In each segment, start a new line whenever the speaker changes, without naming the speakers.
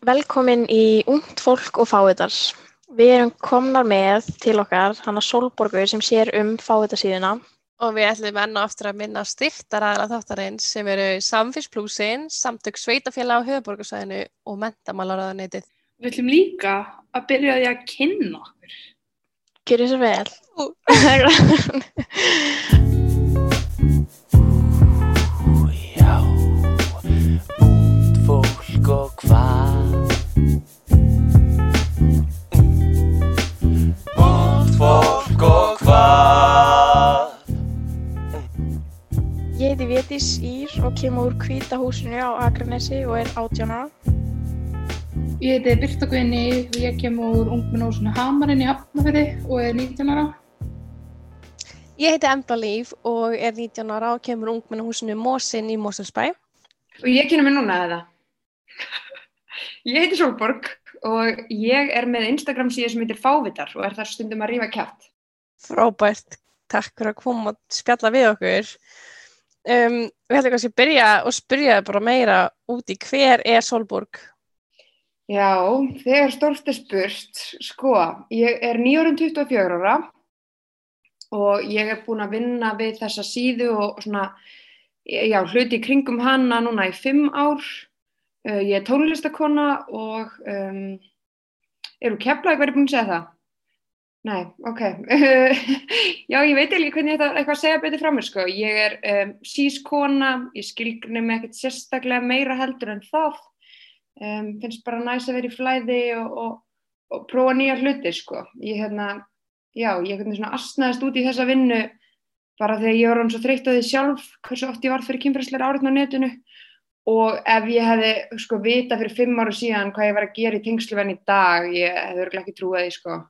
Velkomin í Ungt fólk og fávitar. Við erum komnar með til okkar hana Solborgu sem sér um fávitasíðuna.
Og við ætlum enn og aftur að minna styrktaraðala þáttarins sem eru Samfélsplúsin, Samtök Sveitafélag á höfuborgarsvæðinu og Mentamálaráðaneytið.
Við ætlum líka að byrja því að kynna okkur.
Gjör svo vel.
Ú.
Já, ungt fólk og hvað
Vétís Ír og kemur úr Hvíta húsinu á Akranesi og er 18 ára.
Ég heiti Birta Guðni og ég kem úr ungmennósinu Hamarinn í Hafnafjörði og er 19 ára.
Ég heiti Embla Líf og er 19 ára og kemur ungmennahúsinu Mósin í Móselsbæ.
Og ég kynna mig núna eða. Ég heiti Solborg og ég er með Instagram síðu sem heitir Fávitar og er þar stundum að rífa kjátt.
Frábært, takk fyrir að koma og spjalla við okkur. Um, við ætlum kannski að byrja og spyrja bara meira út í hver er Solborg?
Já, þegar stórt er spurt, sko, ég er nýjórun 24 ára og ég er búin að vinna við þessa síðu og svona, já, hluti kringum hana núna í fimm ár. Uh, ég er tónlistakona og um, eru keflaði hverju búin að segja það? Nei, ok. Já, ég veit ekki hvernig ég ætla eitthvað að segja betur frá mér, sko. Ég er um, sískona, ég skilgrunni mig ekkert sérstaklega meira heldur en það. Um, finnst bara næs að vera í flæði og, og, og prófa nýja hluti, sko. Ég, hérna, já, ég hvernig svona asnaðist út í þessa vinnu bara þegar ég var hann svo þreytt á því sjálf, hversu oft ég var fyrir kynfræsleira áriðn á netinu og ef ég hefði, sko, vita fyrir fimm áru síðan hvað ég var að gera í tengsluvenn í dag, ég hefði örgulega ekki trúið því, sko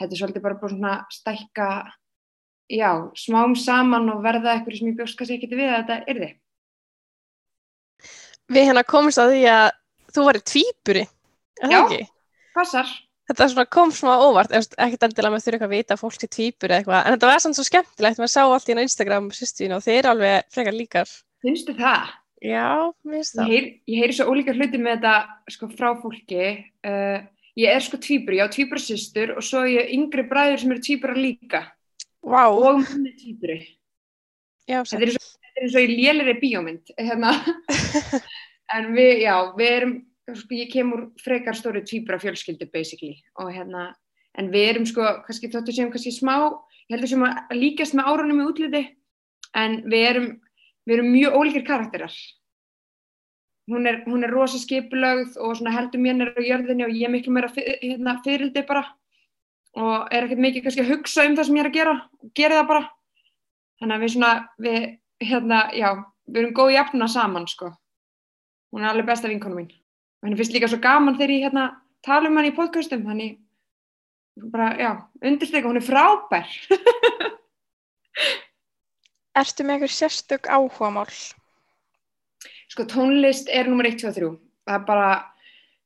þetta er svolítið bara búin svona stækka, já, smám saman og verða eitthvað sem ég bjóst kannski ekki við að þetta yrði.
Við hérna komumst að því að þú varir tvíburi, er það
Já.
ekki?
Passar.
Þetta kom svona óvart, ekkert endilega með þurfa eitthvað að vita að fólk sé tvíburi eða eitthvað, en þetta var samt svo skemmtilegt, maður sá allt í hérna Instagram sýstíðinu og þeir eru alveg frekar líkar.
Finnstu það?
Já, finnst
Ég
það.
heyri, ég heyri svo ólíka hluti með þetta sko frá fólki. Uh, ég er sko tvíburi, ég á tvíburasystur og svo er ég yngri bræður sem eru tvíburar líka.
Vá,
Og hún er
já,
Þetta er eins og, er í lélir bíómynd. Hérna. en við, já, við erum, sko, ég kem úr frekar stóri tvíbura fjölskyldu basically. Og hérna, en við erum sko, kannski þóttu sem kannski smá, ég heldur sem að líkast með árunum í útliti, en við erum, við erum mjög ólíkir karakterar. Hún er, hún er rosa skipulögð og heldur mér á jörðinni og ég er miklu meira fyr- hérna, fyrildi bara og er ekkert mikið kannski að hugsa um það sem ég er að gera og gera það bara. Þannig að við svona, við, hérna, já, við erum góð jafna saman, sko. Hún er alveg besta vinkonu mín. Og henni finnst líka svo gaman þegar ég, hérna, tala um hann í podcastum, þannig, bara, já, undirstryka, hún er frábær.
Ertu með einhver sérstök áhugamál?
Sko, tónlist er nummer 1, 2 og 3. Það er bara,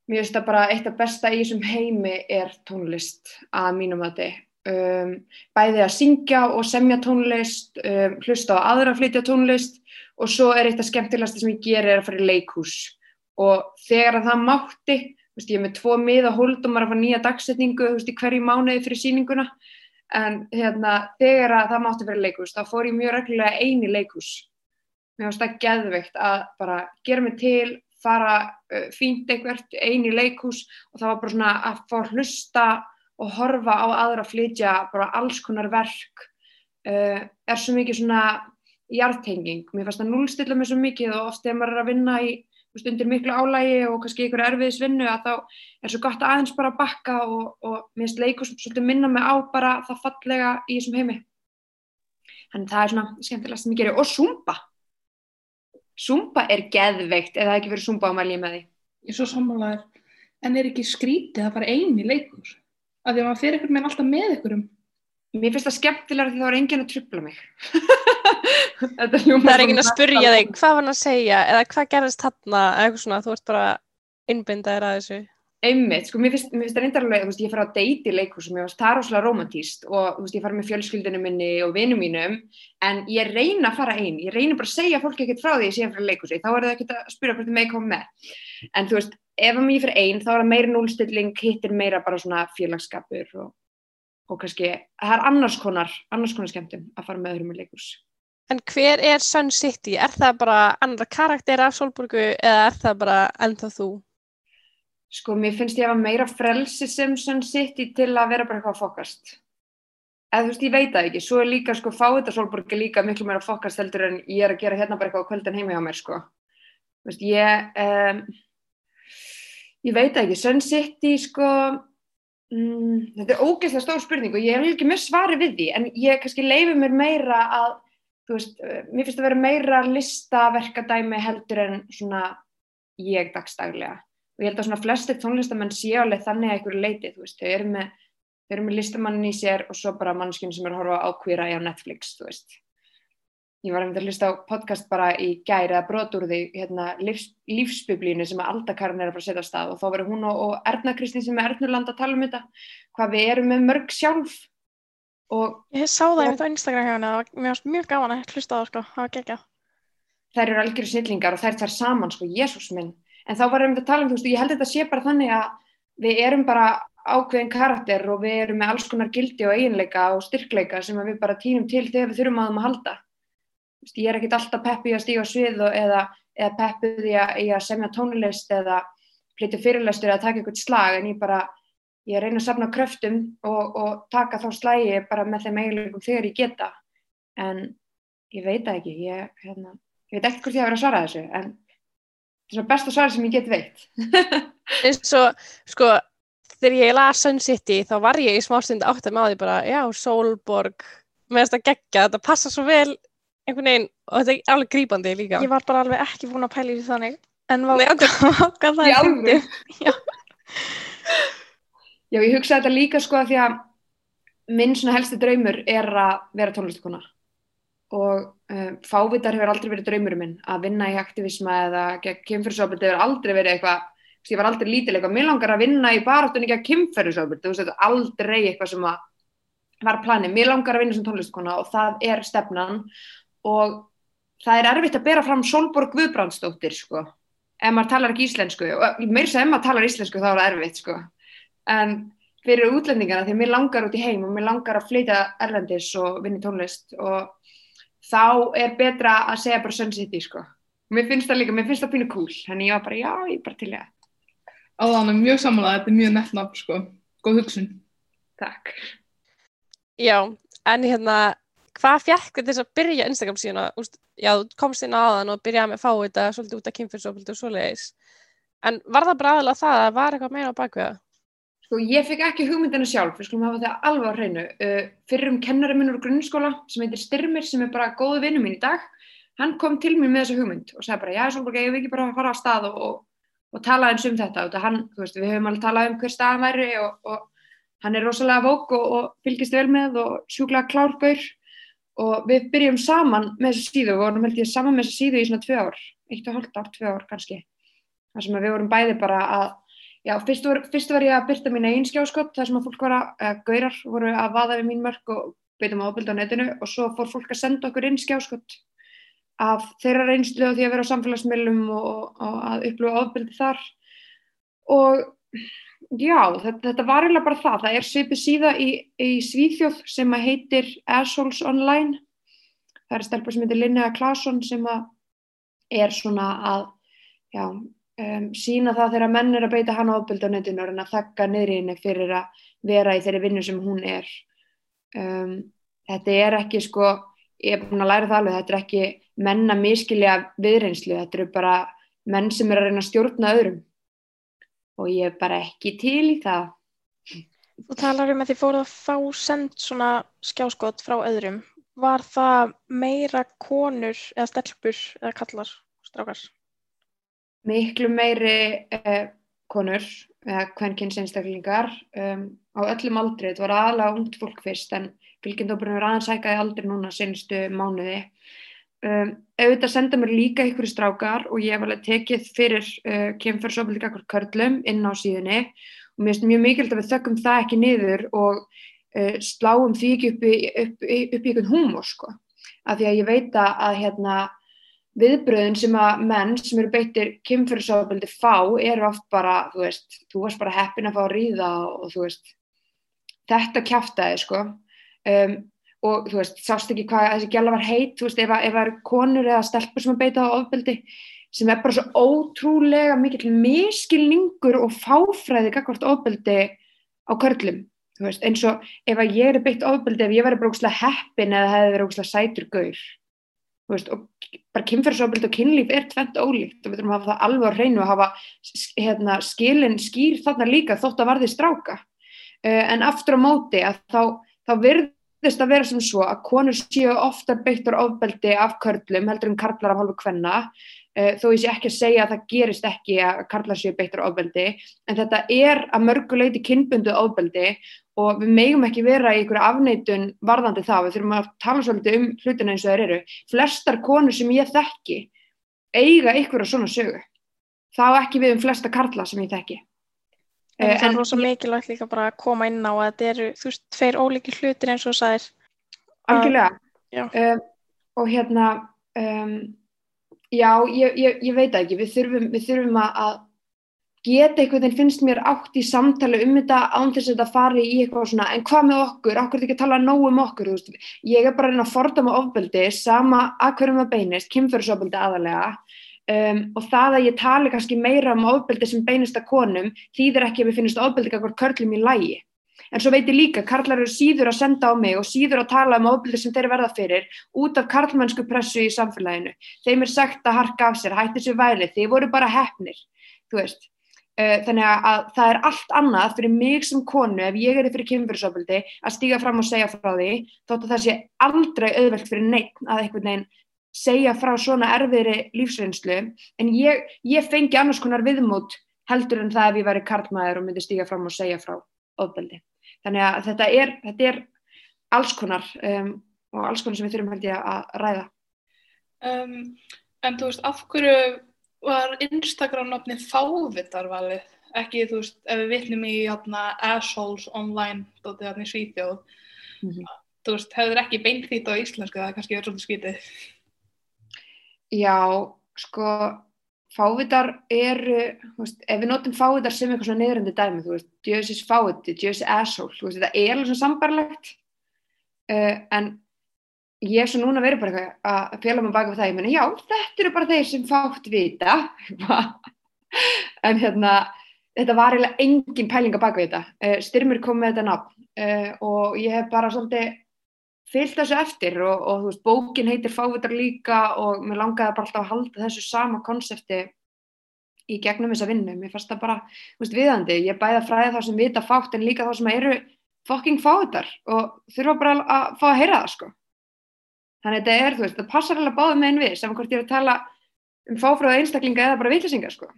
mér finnst það bara eitt af besta í þessum heimi er tónlist að mínum að þið. Um, bæði að syngja og semja tónlist, um, hlusta á aðra að flytja tónlist og svo er eitt af skemmtilegasta sem ég gerir er að fara í leikhús. Og þegar að það mátti, veist, ég er með tvo miða hóldumar að fara nýja dagsetningu veist, hverju mánuði fyrir sýninguna, en hérna, þegar að það mátti í leikhús, þá fór ég mjög reglulega eini leikhús mér finnst það geðveikt að bara gera mig til, fara uh, fínt einhvert einu í leikhús og það var bara svona að fá að hlusta og horfa á aðra að flytja bara alls konar verk. Uh, er svo mikið svona jartenging, mér finnst það núlstilla mig svo mikið og oft þegar maður er að vinna í undir miklu álægi og kannski einhverju erfiðisvinnu að þá er svo gott að aðeins bara að bakka og, og mér finnst leikhús svolítið minna mig á bara það fallega í þessum heimi. Þannig það er svona skemmtilegast sem ég gerir og Zumba Zumba er geðveikt eða ekki verið Zumba á mæli með því.
Ég svo sammálaður. En er ekki skrítið að fara einn í leikur? Af því að maður fer einhvern veginn alltaf með einhverjum.
Mér finnst það skemmtilega því þá er enginn að trubla mig.
Það er enginn að spurja þig, hvað var hann að segja eða hvað gerðist þarna, eða eitthvað svona, þú ert bara innbyndaðir að þessu.
Einmitt, sko, mér finnst, finnst það reyndar alveg, þú veist, ég fara á leikhúsum, mér finnst það rosalega romantíst og, veist, ég fara með fjölskyldinu minni og vinum mínum, en ég reyna að fara einn, ég reyna bara að segja fólki ekkert frá því að ég sé að fara leikhúsi, þá er það ekkert að spyrja hvort þið með koma með. En þú veist, ef að mér fyrir einn þá er það meira núlstilling, hitt er meira bara svona félagsskapur og, og kannski, það er annars konar, annars konar skemmtum að fara með öðrum í leikús.
En hver er Sun City? Er það bara
Sko, mér finnst ég að hafa meira frelsi sem Sun City til að vera bara eitthvað að fokast. Eða þú veist, ég veit það ekki. Svo er líka, sko, er líka miklu meira fokast heldur en ég er að gera hérna bara eitthvað á kvöldin heima hjá mér, sko. Þú veist, ég, um, ég veit það ekki. Sun City, sko, mm, þetta er ógeðslega stór spurning og ég hef ekki mjög svari við því, en ég kannski leifi mér meira að, þú veist, mér finnst að vera meira listaverkadæmi heldur en svona ég dagstaglega og ég held að svona flestir tónlistamenn séu alveg þannig að einhverju leiti, þú veist, þau eru með, þau eru með listamannin í sér og svo bara mannskinn sem er að horfa á kvíra á Netflix, þú veist. Ég var að hlusta á podcast bara í gæri að brota úr því hérna, lífs, lífsbiblínu sem að Aldakarn er að fara að setja á stað og þá verður hún og, og Erna Kristín sem er Ernurland að tala um þetta, hvað við erum með mörg sjálf og
Ég sá það einmitt á Instagram hjá henni, var mér varst mjög gaman að hlusta á það sko, það var geggjað.
þær eru algjöru snillingar og þær þær saman, sko, Jésús minn. En þá var einmitt að tala um, þú veist, ég held að þetta sé bara þannig að við erum bara ákveðin karakter og við erum með alls konar gildi og eiginleika og styrkleika sem við bara týnum til þegar við þurfum að þeim að halda. Veist, ég er ekkit alltaf peppi að stíga á svið og, eða, eða peppuð í að, að semja tónlist eða flytja fyrirlestur eða taka eitthvað slag en ég bara, ég reyna að safna kröftum og, og taka þá slægi bara með þeim eiginleikum þegar ég geta. En ég veit ekki, ég, hérna, ég veit ekkert hvort ég hafa verið að svara þessu en þetta er svona besta svar sem ég get veit.
eins og, sko, þegar ég las Sun City þá var ég í smástund átt að með á því bara, já, Solborg með þess að gegja, þetta passa svo vel einhvern veginn, og þetta er alveg grípandi líka.
Ég var bara alveg ekki búin að pæla í því þannig, en var
Nei, ok.
hvað það
Í alvöru?
fyndið.
Já, ég hugsaði þetta líka sko að því að minn svona helsti draumur er að vera tónlistakona og fávitar hefur aldrei verið draumurinn minn að vinna í aktivisma eða kynferðsofbeldi hefur aldrei verið eitthvað ég var aldrei lítil eitthvað, mér langar að vinna í baráttunni gegn kynferðsofbeldi, þú veist, þetta er aldrei eitthvað sem að var planið, mér langar að vinna sem tónlistakona og það er stefnan. Og það er erfitt að bera fram Solborg Guðbrandsdóttir sko, ef maður talar ekki íslensku og meir sem maður talar íslensku þá er það erfitt sko. En fyrir útlendingana því að mér langar út í heim og mér langar að flytja erlendis og vinna í tónlist og þá er betra að segja bara Sun City sko. Mér finnst það líka, mér finnst það pínu cool, þannig ég var bara já, ég er bara til í það.
Áðan er mjög sammála, þetta er mjög nett nafn, sko. Góð hugsun.
Takk.
Já, en hérna, hvað fjekk þér þess að byrja Instagram síðan? Úst, já, þú komst inn á aðan og byrjaði með að fá þetta svolítið út af kynfyrsofbildi og svoleiðis. En var það bara aðalega það að var eitthvað meira á bakveða?
Sko ég fikk ekki hugmyndina sjálf, við skulum hafa það alveg á hreinu. Uh, fyrir um kennari minn úr grunnskóla sem heitir Styrmir sem er bara góðu vinnu mín í dag, hann kom til mér með þessa hugmynd og sagði bara, já Sólborg, ég vil ekki bara fara á stað og, og, og tala eins um þetta. Og hann, veist, við höfum alveg talað um hver staðan væri og, og hann er rosalega vók og, fylgist vel með og sjúklega klárgaur og við byrjum saman með þessu síðu og vorum held ég saman með þessu síðu í svona tvö ár, eitt og hálft ár, tvö ár kannski. Það sem við vorum bæði bara að Já, fyrst var, fyrst var ég að byrta mín einn skjáskott þar sem að fólk var að, uh, gaurar voru að vaða við mín mörg og beitum ábylda á netinu og svo fór fólk að senda okkur inn skjáskott af þeirra reynslu og því að vera á samfélagsmiðlum og, og að upplifa ábyldi þar. Og já, þetta, þetta var eiginlega bara það, það er svipið síða í, í Svíþjóð sem að heitir Assholes Online, það er stelpur sem heitir Linnea Claesson sem að er svona að, já, um, sína það þegar menn er að beita hann ábyldi á netinu og að þakka niður í henni fyrir að vera í þeirri vinnu sem hún er. Um, þetta er ekki sko, ég er búin að læra það alveg, þetta er ekki menn að miskilja viðreynslu, þetta eru bara menn sem er að reyna að stjórna öðrum og ég er bara ekki til í það.
Þú talar um að þið fóruð að fá send svona skjáskot frá öðrum. Var það meira konur eða stelpur eða kallar, strákar?
Miklu meiri eh, konur, eða kvenkins einstaklingar um, á öllum aldri, þetta var aðalega ungt fólk fyrst en fylgjendópurinn er aðeins hækkaði aldrei núna senstu mánuði. Um, auðvitað senda mér líka ykkur strákar og ég hef alveg tekið fyrir uh, kemfærsofaldi kakkur körlum inn á síðunni og mér finnst mjög mikilvægt að við þökkum það ekki niður og uh, sláum því ekki upp í, upp, upp í einhvern húmor sko. Af því að ég veit að hérna, viðbröðin sem að menn sem eru beittir kynferðisofbeldi fá eru oft bara, þú veist, þú varst bara heppin að fá að ríða og þú veist, þetta kjaftaði sko. Um, og þú veist, sást ekki hvað þessi gæla var heit, þú veist, ef, að- ef það eru konur eða stelpur sem að beita á ofbeldi sem er bara svo ótrúlega mikill miskilningur og fáfræði gagvart ofbeldi á körlum, þú veist, eins og ef að ég er beitt ofbeldi, ef ég væri bara ógslag heppin eða hefði verið ógslag sætur gaur veist, og bara kynferðsofbeldi og kynlíf er tvent ólíkt og við þurfum að hafa það alveg á hreinu og hafa hérna, skilin skýr þarna líka þótt að varði stráka. Uh, en aftur á móti að þá, þá virðist að vera sem svo að konur séu oftar beittur ofbeldi af körlum heldur en karlar af hálfu kvenna þó ég sé ekki að segja að það gerist ekki að karlar séu beittur ofbeldi en þetta er að mörguleiti kynbundu ofbeldi og við megum ekki vera í einhverju afneitun varðandi það, við þurfum að tala svolítið um hlutina eins og þeir eru. Flestar konur sem ég þekki eiga einhverja svona sögu. Það á ekki við um flesta karla sem ég þekki.
En
Eh,
það er rosa mikilvægt líka bara að koma inn á að þetta eru, þú veist, tveir ólíkir hlutir eins og þú sagðir.
Algjörlega. Um, og hérna, um, já, ég, ég, ég veit ekki, við þurfum, við þurfum að, að geta einhvern veginn finnst mér átt í samtali um þetta án þess að þetta fari í eitthvað svona, en hvað með okkur, okkur er ekki að tala nóg um okkur, þú veist, ég er bara að reyna að fordama ofbeldi, sama að hverjum það beinist, kynferðsofbeldi aðalega, um, og það að ég tali kannski meira um ofbeldi sem beinist að konum, þýðir ekki að við finnst ofbeldi eitthvað körlum í lægi. En svo veit ég líka, karlar eru síður að senda á mig og síður að tala um ofbeldi sem þeir verða fyrir út af karlmennsku pressu í samfélaginu. Þeim er sagt að harka af sér, hætti sér væli, þeir voru bara hefnir, þú veist. Uh, þannig að, að það er allt annað fyrir mig sem konu, ef ég er fyrir kynfyrirsofbeldi, að stíga fram og segja frá því, þótt að það sé aldrei auðvelt fyrir neitt að einhvern veginn segja frá svona erfiðri lífsreynslu, en ég, ég fengi annars konar viðmót heldur en það ef ég væri karlmaður og myndi stíga fram og segja frá ofbeldi. Þannig að þetta er, þetta er alls konar um, og alls konar sem við þurfum held ég að ræða.
Um, en þú veist, af hverju var Instagram nafnið fávitarvalið? Ekki, þú veist, ef við vitnum í hérna, assholes online, dótið hérna í Svíþjóð,
Mhm.
þú veist, hefur ekki beint þýtt á íslensku, það er kannski verið svolítið skítið.
Já, sko, fávitar eru, veist, ef við notum fávitar sem eitthvað svona neyðrandi dæmi, þú veist, djöðsis fáviti, djöðsis asshole, þú veist, þetta er alveg svona sambarlegt, uh, en ég er svo núna verið bara eitthvað að fjöla mig baka við það, ég meni, já, þetta eru bara þeir sem fátt vita, en hérna, þetta var eiginlega engin pæling að baka þetta, uh, styrmir kom með þetta nafn uh, og ég hef bara svolítið fyllt þessu eftir og, og þú veist, bókin heitir Fávitar líka og mér langaði bara alltaf að halda þessu sama konsepti í gegnum þessa vinnu. Mér fannst það bara, þú veist, viðandi. Ég bæði að fræða þá sem vita fátt en líka þá sem eru fucking fávitar og þurfa bara að fá að heyra það, sko. Þannig þetta er, þú veist, það passar alveg báðum með einn við, saman hvort ég er að tala um fáfröða einstaklinga eða bara vitlisinga, sko.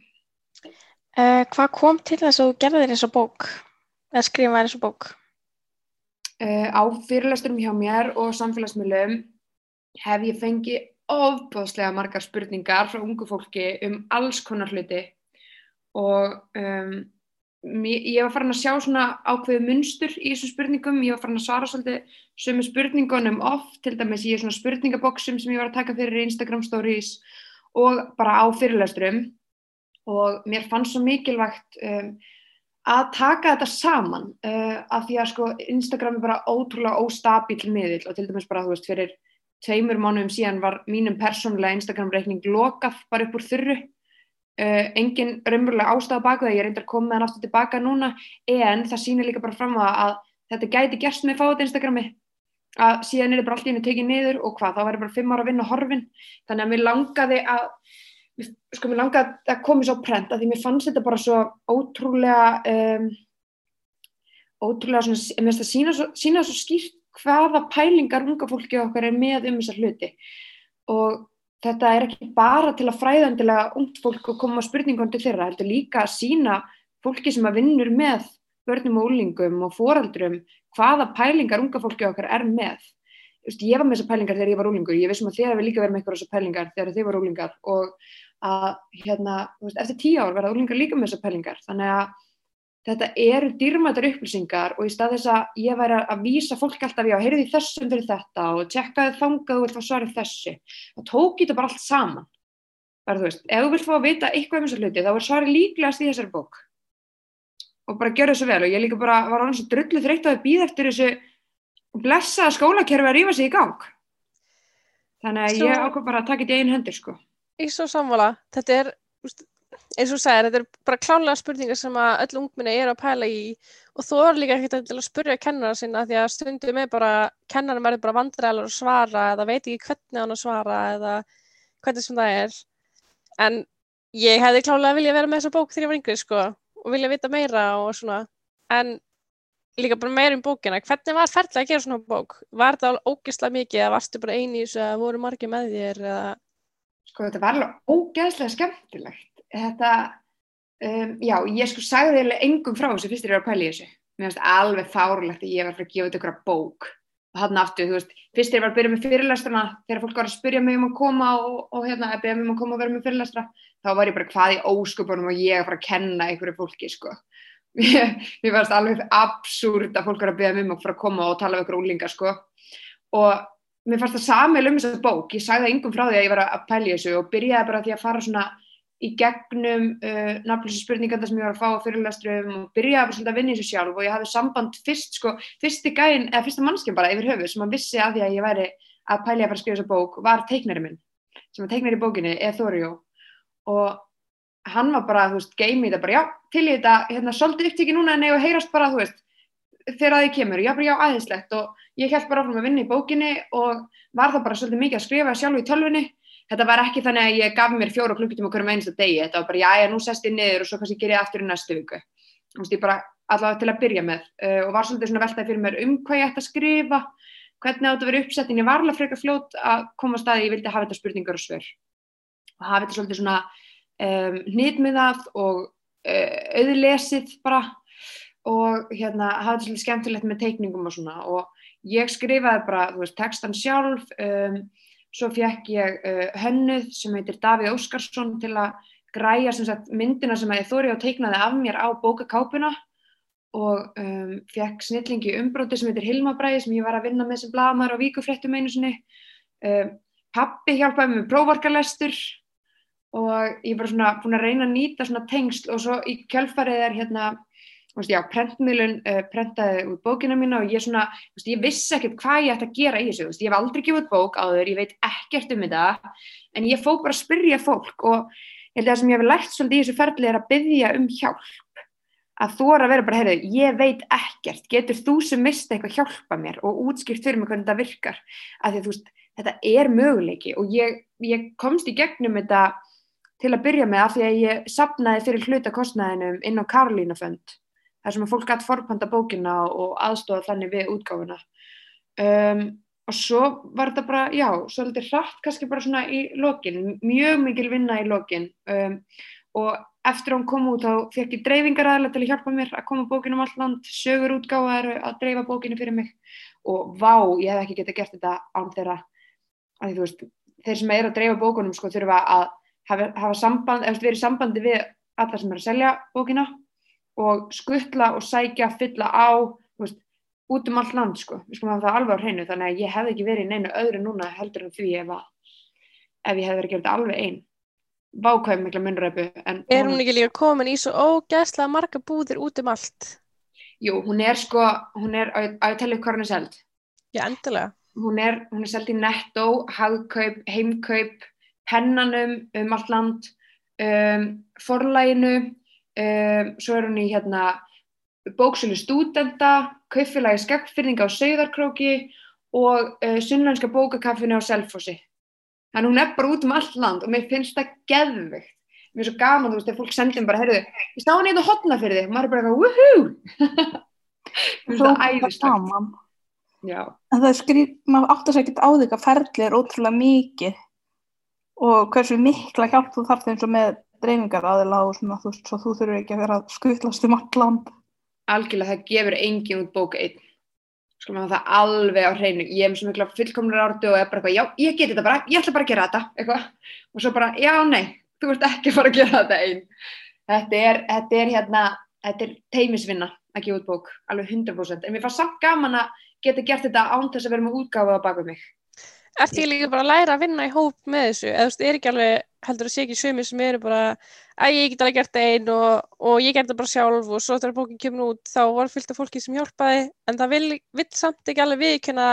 Uh, hvað kom til þess að þú gerðir þessa bók? Eða skrifaði þessa bók?
Uh, á fyrirlesturum hjá mér og samfélagsmiðlum hef ég fengið ofbáðslega margar spurningar frá ungu fólki um alls konar hluti. Og um, ég var farin að sjá svona ákveðu munstur í þessum spurningum, ég var farin að svara svolítið sömu spurningunum oft, til dæmis í svona spurningaboksum sem ég var að taka fyrir Instagram stories og bara á fyrirlesturum. Og mér fannst svo mikilvægt um, að taka þetta saman uh, af því að sko Instagram er bara ótrúlega óstabíl miðill og til dæmis bara þú veist fyrir tveimur mánuðum síðan var mínum persónulega Instagram reikning lokað bara upp úr þurru. Uh, engin raunverulega ástæða baka það ég reyndar að koma hann aftur tilbaka núna en það sýnir líka bara fram á það að þetta gæti gerst með fáið Instagrami. Að síðan er þetta bara allt í henni tekið niður og hvað, þá væri bara fimm ára að vinna horfin. Þannig að mér langaði að sko mér langaði að koma svo prent að því mér fannst þetta bara svo ótrúlega um, ótrúlega svona, mér finnst það sína svo, sína svo skýrt hvaða pælingar unga fólki okkar er með um þessar hluti. Og þetta er ekki bara til að fræðandilega ungt fólk og koma spurningum til þeirra, heldur líka að sína fólki sem að vinnur með börnum og úlingum og foreldrum hvaða pælingar unga fólki okkar er með veist, ég var með þessar pælingar þegar ég var úlingur ég vissum að þér hefur líka verið með eitthvað þessar pælingar þegar þið voru úlingar og að hérna, veist, eftir tíu ár verða úlingar líka með þessar pælingar þannig að þetta eru dýrmættar upplýsingar og í stað þess að ég væri að vísa fólk alltaf, já, heyrðu því þessum fyrir þetta og tjekkaði þangað og vilt fá svarið þessu. Það tók í þetta bara allt saman. Bara þú veist, ef þú vilt fá að vita eitthvað um þessar hluti, þá er svarið líklegast í þessari bók. Og bara gjör þessu vel og ég líka bara var alveg svo drullu þreytt að býða eftir þessu blessaða skólakerfi að rífa sig í gang. Þannig að
Svo-
ég ákvað bara að taka þetta í einu hendur, sko.
Ég er svo sammála. Þetta er, eins og þú sagðir, þetta er bara klálega spurningar sem að öll ungminni eru að pæla í og þú er líka ekkert að spurja kennara sinna því að stundum er bara, kennarum verður bara vandræðilega að svara eða veit ekki hvernig hann að svara eða hvernig sem það er. En ég hefði klálega viljað vera með þessa bók þegar ég var yngri, sko, og vilja vita meira og svona. En líka bara meira um bókina. Hvernig var ferðlega að gera svona bók? Var þetta alveg ógeðslega mikið eða varstu bara eini í þessu eða voru margir með þér eða...
Sko þetta var alveg ógeðslega skemmtilegt. Þetta, um, já, ég sko sagði eiginlega engum frá þessu fyrst þegar ég var að pæla í þessu. Mér finnst alveg fárlegt að ég var að fara að gefa þetta ykkur bók. Og hann aftur, þú veist, fyrst þegar ég var að byrja með fyrirlestrana, þegar fólk var að spyrja mig um að koma og, og hérna, að byrja mig um að koma og vera með fyrirlestra, þá var ég bara hvað í óskupunum og ég að fara að kenna einhverju fólki, sko. Mér mér fannst alveg absúrt að fólk var að byrja mig um að fara að koma og tala við ykkur úlinga, sko. Og mér fannst það samil um þessa bók, ég sagði það engum frá því að ég var að pæla í þessu og byrjaði bara því að fara svona í gegnum uh, nafnlýsi spurninganda sem ég var að fá á fyrirlestrum og byrjaði bara svolítið að vinna í þessu sjálf og ég hafði samband fyrst sko, fyrsti gæinn, eða fyrsta mannskjum bara yfir höfuð sem að vissi að því að ég væri að pæla í að fara að skrifa þessa bók var teiknari minn sem að teiknari bókinni, Ethorio og hann var bara, þú veist, game í þetta bara, já, til í þetta, hérna, svolítið upptíki núna en ég að heyrast bara, þú veist, þegar að þið kemur, já, bara já, aðeinslegt og ég held bara áfram að vinna í bókinni og var það bara svolítið mikið að skrifa sjálf í tölvunni. Þetta var ekki þannig að ég gaf mér fjóra klukkutíma hverjum einasta degi, þetta var bara, já, já, nú sest ég niður og svo kannski ger ég aftur í næstu viku. Þú veist, ég bara, allavega til að byrja með. Uh, og var svolítið svona veltaði fyrir mér um hvað ég ætti að skrifa hvernig átt að vera uppsettin, ég var alveg frekar fljót að koma að staði, ég vildi hafa þetta spurningar og svör. Og hafa þetta svolítið svona um, hnýtmiðað og uh, auðlesið bara. Og hérna þetta svolítið skemmtilegt með teikningum og svona. Og ég skrifaði bara, þú veist, textan sjálf. Um, svo fekk ég uh, hönnuð sem heitir Davíð Óskarsson til að græja sem sagt myndina sem að ég þóri og teiknaði af mér á bókakápuna. Og um, fekk snillingi umbróti sem heitir Hilma Bræði sem ég var að vinna með sem blamar á víkufréttum einu sinni. Um, pappi hjálpaði með prófarkalestur og ég var svona búin að reyna að nýta svona tengsl og svo í kjölfarið er hérna já, prentmiðlun uh, prentaði út bókina mína og ég svona, ég vissi ekkert hvað ég ætti að gera í þessu, ég hef aldrei gefið bók áður, ég veit ekkert um þetta, en ég fók bara að spyrja fólk og ég held að það sem ég hef lært svolítið í þessu ferli er að byggja um hjálp, að þú er að vera bara, heyrðu, ég veit ekkert, getur þú sem mista eitthvað hjálpa mér og útskýrt fyrir mig hvernig þetta virkar, að því veist, þetta er möguleiki og ég, ég komst í gegnum þetta til að byrja með af því að ég sapnaði fyrir hlutakostnaðinum inn á Karolínafönd þar sem að fólk gætt forpanda bókina og aðstofa þannig við útgáfuna. Um, og svo var þetta bara, já, svolítið hratt kannski bara svona í lokin, mjög mikil vinna í lokin. Um, og eftir að hún kom út þá fekk ég dreifingaræðilega til að hjálpa mér að koma bókinu um allt land, sögur útgáfa eru að dreifa bókinu fyrir mig. Og vá, ég hef ekki getið gert þetta án þeirra, að því þú veist þeir sem eru að dreifa bókunum sko þurfa að hafa, hafa samband, verið sambandi við alla sem eru að selja bókina og skuttla og sækja, fylla á, veist, út um allt land sko, við skulum hafa það alveg á hreinu þannig að ég hefði ekki verið í neinu öðru núna heldur en því ef, að, ef ég hefði verið að þetta alveg einn vákvæm mikla munnræpu en
Er hún ekki líka komin í svo ógeðslega marga búðir út um allt?
Jú, hún er sko, hún er, ég að tella upp hvað hún er seld
Já, endilega.
hún er, hún er seld í Netto, Hagkaup, Heimkaup, Pennanum um allt land, um, Forlæginu, um, svo er hún í hérna bóksölu stúdenda, kaupfélagi skeggfyrninga á Sauðarkróki og uh, sunnlenska bókakaffinu á Selfossi. Þannig hún er bara út um allt land og mér finnst það geðvikt. Mér er svo gaman, þú veist, þegar fólk sendir bara, heyrðu, ég stá hann eitthvað hotna fyrir þig, og maður er bara eitthvað, woohoo! Mér finnst það
saman.
Já.
En það er skrýt, maður átt að segja ekki á því að ferli er ótrúlega mikið og hversu mikla hjálp þú þarf eins og með dreifingar aðila og svona, þú svo þú þurfur ekki að vera að skutlast um allt land.
algjörlega það gefur engin út bók einn sko maður það alveg á hreinu ég hef svo mikla fullkomnur ártu og er bara eitthvað, já, ég geti þetta bara, ég ætla bara að gera þetta eitthvað, og svo bara, já, nei þú ert ekki fara að gera þetta einn þetta er, þetta er hérna þetta er teimisvinna að gefa út bók, alveg 100%. En mér fannst samt gaman að geta gert þetta án þess að vera með útgáfa baka mig.
Ert ég líka bara að læra að vinna í hóp með þessu? Eða þú veist, er ekki alveg, heldur að sé ekki sumir sem eru bara, að ég get alveg gert einn og, og ég gerði bara sjálf og svo þegar bókin kemur út þá var fyllt af fólki sem hjálpaði en það vil, vil samt ekki alveg viðkynna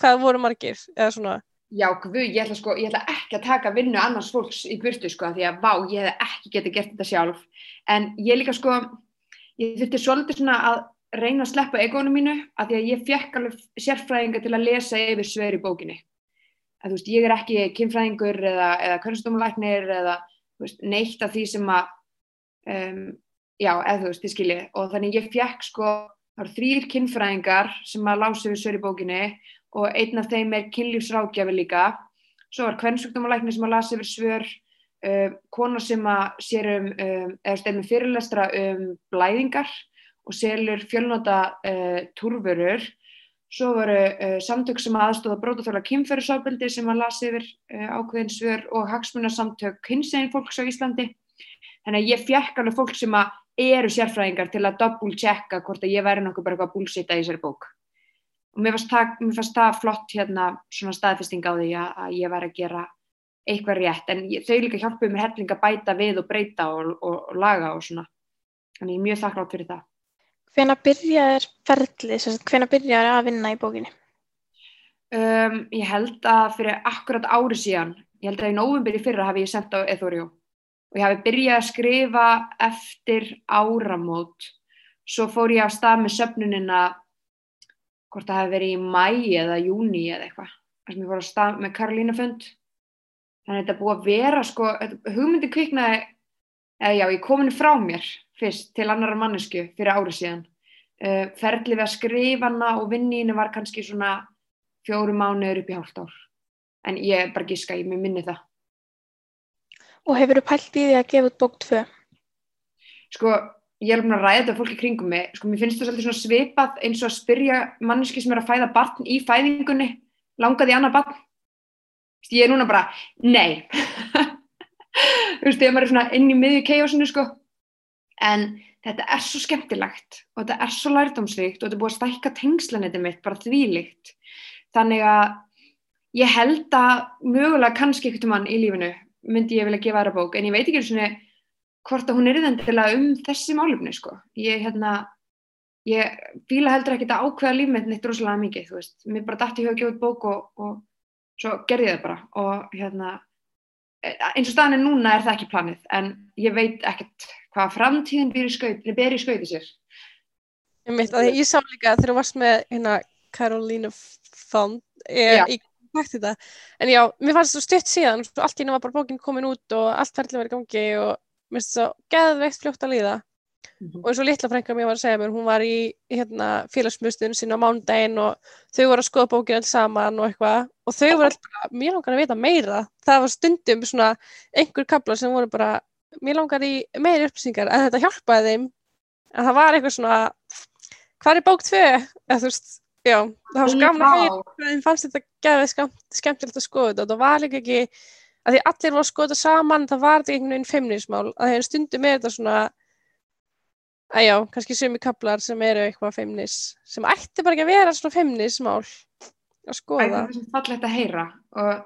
hvað voru margir eða svona.
Já, guð, ég ætla, sko, ég ætla ekki að taka vinnu annars fólks í burtu, sko, því að vá, ég hef ekki getið gert þetta sjálf. En ég líka, sko, ég þurfti svolítið svona að reyna að sleppa egónu mínu, af því að ég fekk alveg sérfræðinga til að lesa yfir svör í bókinni. Að, þú veist, ég er ekki kynfræðingur eða, eða kunnstómulæknir eða veist, neitt af því sem að, um, já, eða þú veist, þið skiljið. Og þannig ég fekk, sko, það eru þrýr kynfræðingar sem að lása yfir svör í bókinni og einn af þeim er kynlífsrákjafi líka. Svo var kvennsjúkdómalæknir sem að lasa yfir svör, uh, kona sem að sér um, um eða stefnum fyrirlestra um blæðingar og selur fjölnota uh, túrvörur. Svo voru uh, samtök sem að aðstóða brótaþóla kynferðisábeldi sem að lasa yfir uh, ákveðin svör og hagsmunarsamtök hinsegin fólks á Íslandi. Þannig að ég fjekk alveg fólk sem að eru sérfræðingar til að double checka hvort að ég væri nokkuð bara eitthvað búlsita í þessari bók. Og mér fannst það, mér fannst það flott hérna svona staðfesting á því að, að ég var að gera eitthvað rétt. En ég, þau líka hjálpuðu mér helling að bæta við og breyta og, og, og laga og svona. Þannig ég er mjög þakklátt fyrir það
Hvena byrjaðir ferlið, hvena byrjaðir að vinna í bókinni?
um, Ég held að fyrir akkurat ári síðan ég held að í nóvumbyr í fyrra hafi ég sendt á Eþórió og ég hafi byrjað að skrifa eftir áramót. Svo fór ég á stað með söfnunina hvort það hefði verið í mæ eða júni eða eitthvað. Þar sem ég fór að stað með Karolínafund þannig að þetta búið að vera sko, hugmyndi kviknaði eða já, ég komin frá mér fyrst til annara mannesku fyrir ári síðan. Uh, ferli við að skrifa hana og vinni henni var kannski svona fjóru mánuður upp í hálft ár. En ég er bara að giska, ég minni það.
Og hefur þú pælt í því að gefa út bók 2?
sko, ég er búin að ræða þetta fólki kringum mig, sko, mér finnst það svolítið svona svipað eins og að spyrja manneski sem er að fæða barn í fæðingunni, langaði annað barn, ég er núna bara, nei, þú veist, þegar maður er svona inn í miðju keiosinu, sko, en þetta er svo skemmtilegt og þetta er svo lærdómsvíkt og þetta er búið að stækka tengslanetið mitt, bara þvílíkt, þannig að ég held að mögulega kannski einhvern mann í lífinu myndi ég vilja gefa aðra bók, en ég veit ekki svona hvort að hún er þendilega um þessi málefni sko. Ég, hérna, ég fíla heldur ekki að ákveða líf mitt neitt rosalega mikið, þú veist. Mér bara dætti í hug að gefa út bók og, og svo gerði ég það bara. Og hérna, eins og staðan er núna er það ekki planið, en ég veit ekkert hvað framtíðin ber í skauti, ber í skauti sér.
Ég mitt að ég sá líka þegar þú varst með hérna Carolina Fond ég, hægt þetta en já, mér fannst það stutt síðan svo allt í einu var bara bókin komin út og allt ferðlega verið gangi og mér finnst það geðveikt fljótt að líða
Mhm.
og eins og litla frænka mér var að segja mér hún var í hérna, félagsmjöstunum sinna á mánudaginn og þau voru að skoða bókin alls saman og eitthvað. Og þau voru alltaf mér langar að vita meira. Það var stundum svona einhver kaplar sem voru bara, mér langar í meiri upplýsingar. En þetta hjálpaði þeim. En það var eitthvað svona hvað er bók tvö? Eða, þú veist, já, það var svo að heyra hvað þeim fannst þetta gæðið skemmt, skemmtilegt að skoða þetta. Og það var líka ekki að því allir voru að skoða þetta saman það var þetta einhvern veginn feimnismál. Að þeim stundum er þetta svona að já, kannski sumi kaplar sem eru eitthvað feimnis sem ætti bara ekki að vera svona feimnismál að
Æ,
skoða
það er svo fallegt að heyra og,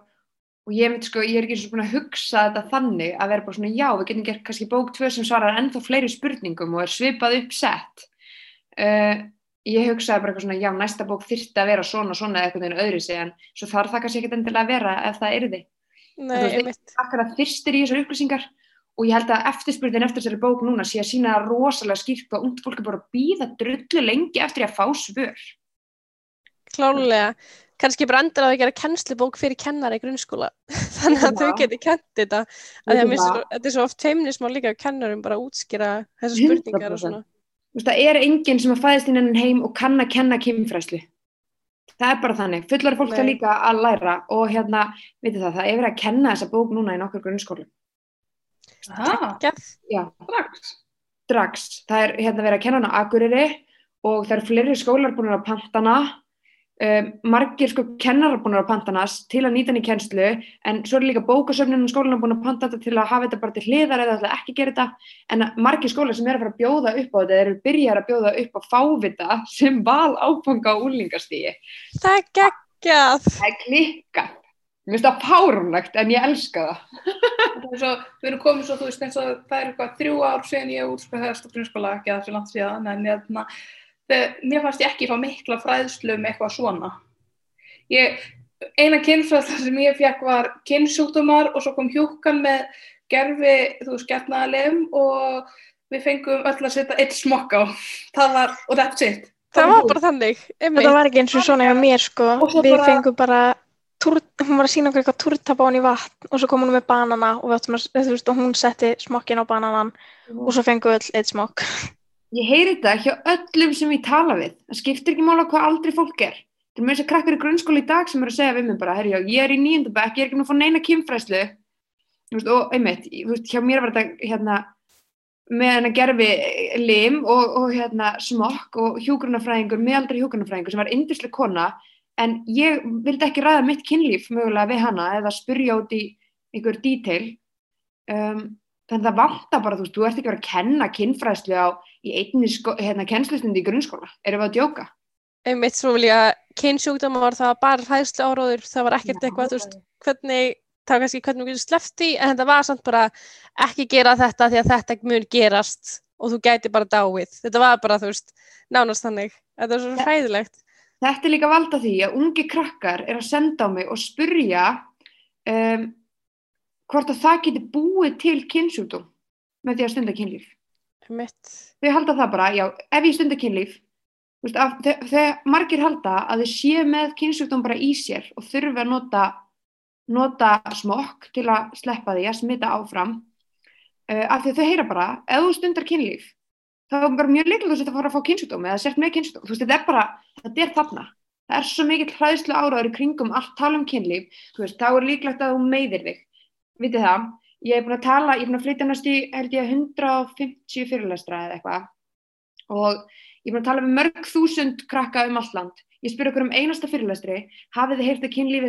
og ég, veit, sko, ég er ekki svo búin að hugsa þetta þannig að vera bara svona já, við getum gert kannski bók tvö sem svarar ennþá fleiri spurningum og er svipað uppsett. Uh, ég hugsaði bara eitthvað svona já, næsta bók þyrfti að vera svona svona eða eitthvað en öðru sig en svo þarf það kannski ekkert endilega að vera ef það yrði.
Nei,
þú veist,
einmitt.
akkurat fyrstir í þessar upplýsingar og ég held að eftirspurðin eftir þessari bók núna sé að sína rosalega skýrt hvað ungt fólk er bara að býða drullu lengi eftir að fá svör
klálega kannski bara endur að það gera kennslubók fyrir kennara í grunnskóla þannig að þau geti kent þetta að að þetta er svo oft feimnismál líka að kennarum bara að útskýra þessar spurningar og
100%.
svona
Þú veist, það er enginn sem að fæðist inn enn heim og kann að kenna kynfræslu. Það er bara þannig. Fullar fólk það líka að læra og hérna, veitir það, það er verið að kenna þessa bók núna í nokkur grunnskólum.
Ah, strax.
strax. Það er hérna verið að kenna hana á Akureyri og það eru fleiri skólar búin að panta hana. Um, margir sko kennarar búin að panta hana til að nýta hann í kennslu en svo er líka bókasöfnun og skólan búin að panta þetta til að hafa þetta bara til hliðar eða ætla ekki gera þetta. En margir skólar sem er að fara að bjóða upp á þetta eru byrjar að bjóða upp á fávita sem val áfanga á úlingastígi
Það er geggjað.
það er klikkað mér finnst það fárunlegt en ég elska það
Það er Svo, við erum komið svo, þú veist, eins og það er eitthvað þrjú ár síðan ég útskrifaðist á grunnskóla, ekki að þessu land síðan, en hérna, þegar, mér fannst ég ekki fá mikla fræðslu um eitthvað svona. Ég, eina kynfræðsla sem ég fekk var kynnsjúkdómar og svo kom hjúkan með gerfi, þú veist, getnaðalegum og við fengum öll að setja eitt smokk á. Það var, og that's it.
Það var bara þannig.
Þetta var ekki eins og svona hjá mér sko. Við fengum bara, túr, hún var að sína okkur eitthvað hann í vatn og svo kom hún með banana og, að, veist, og hún setti smokkin á bananan og svo fengum við öll eitt smokk.
Ég heyri þetta hjá öllum sem ég tala við. Það skiptir ekki mála hvað aldrei fólk er. Það er þess að krakkar í grunnskóla í dag sem eru að segja við mig bara, herri, já, ég er í nýjöndabæk, ég er ekki nú að fá neina kynfræslu. Og einmitt, veist, hjá mér var þetta hérna, með hennar gerfi lim og, og hérna, smokk og hjúgrunafræðingur, meðaldri hjúgrunafræðingur sem var yndislega kona, en ég vildi ekki ræða mitt kynlíf mögulega við hana eða spurja út í einhver detail. Um, þannig að það vantar bara, þú veist, þú ert ekki vera að kenna kynfræðslu á í einni sko, hérna, kennslustundi í grunnskóla. Erum við að djóka?
Einmitt svo vil ég að kynsjúkdómar það var bara hræðslu áróður, það var ekkert eitthvað, þú veist, hvernig, það var kannski hvernig við því, en þetta var samt bara ekki gera þetta því að þetta mun gerast og þú gæti bara dáið. Þetta var bara, þú veist, nánast þannig. Þetta var svo hræðilegt.
Þetta er líka valda því að ungi krakkar er að senda á mig og spurja um, hvort að það geti búið til kynnsjúkdóm með því að stunda kynlíf.
Einmitt.
Þau halda það bara, já, ef ég stunda kynlíf, þau margir halda að þau séu með kynnsjúkdóm bara í sér og þurfi að nota, nota smokk til að sleppa því að smita áfram uh, af því að þau heyra bara, ef þú stundar kynlíf, þá er mjög líklega þú að fara að fá kynnsjúkdóm eða sért með kynnsjúkdóm, þú veist, þetta er bara, þetta er þarna. Það er svo mikill hræðslu áraður í kringum allt tala um kynlíf, þú veist, þá er líklegt að þú meiðir þig. Vitið það, ég er búin að tala, ég er búin að flytja næst í, held ég, 150 fyrirlestra eða eitthvað. Og ég er búin að tala við mörg þúsund krakka um allt land. Ég spyr okkur um einasta fyrirlestri, hafið þið heyrt að kynlíf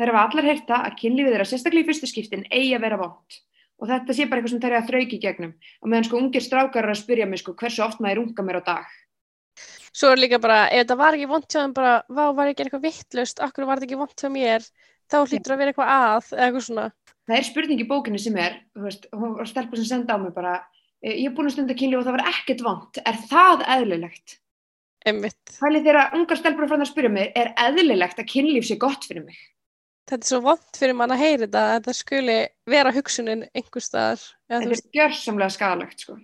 Þær hafa allar heyrt það að kynlífið þeirra sérstaklega í fyrstu skiptin eigi að vera vant. Og þetta sé bara eitthvað sem þær eru að þrauki gegnum. Og meðan sko ungir strákar eru að spyrja mig sko hversu oft maður runga mér á dag.
Svo er líka bara, ef þetta var ekki vont hjá þeim bara, vá, var ekki eitthvað vittlust, akkur var þetta ekki vont hjá mér, þá hlýtur að vera eitthvað að, eða eitthvað svona.
Það er spurning í bókinni sem er, þú veist, hún var stelpa sem senda á mig bara, "Eh, ég er búin að stunda kynlíf og það var ekkert vant. Er það eðlilegt?
Einmitt.
Pælið þegar ungar stelpur frá það að spyrja mig, er eðlilegt að kynlíf sé gott fyrir mig?
Þetta er svo vont fyrir mann að heyra þetta, að þetta skuli vera hugsunin einhver staðar.
Þetta er gjörsamlega skadalegt, sko.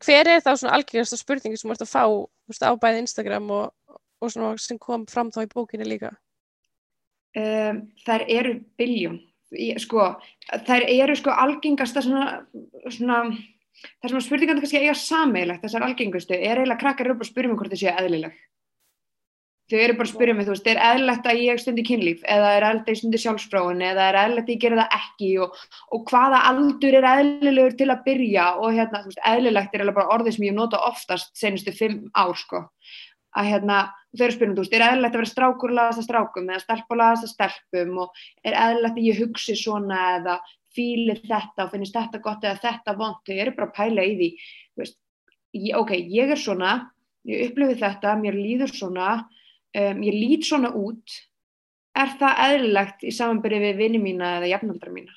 hver er þá svona algjörasta spurningi sem þú ert að fá veist, á bæði Instagram og, og svona sem kom fram þá í bókinni líka?
Um, þær eru biljón. Sko, þær eru sko algengasta svona, svona þar sem að spurningandi kannski eiga sameigilegt, þessar algengustu, er eiginlega krakkar að spyrja mig hvort þau séu eðlileg. Þau eru bara að spyrja mig, þú veist, er eðlilegt að ég stundi kynlíf eða er eðlilegt að ég stundi sjálfsfróun eða er eðlilegt að ég gera það ekki og, og hvaða aldur er eðlilegur til að byrja og hérna, þú veist, eðlilegt er bara orðið sem ég nota oftast senustu fimm ár, sko. Að hérna, þau eru að spyrja mig, þú veist, er eðlilegt að vera strákur og laðast að strákum eða stelpa og laðast að stelpum og er eðlilegt að ég hugsi svona eða fíli þetta og finnist þetta gott eða þetta vont, þau eru bara að pæla í því, þú veist, ég, ok, ég er svona, ég upplifi þetta, mér líður svona, um, ég lít svona út, er það eðlilegt í samanbyrði við vini mína eða jafnaldra mína?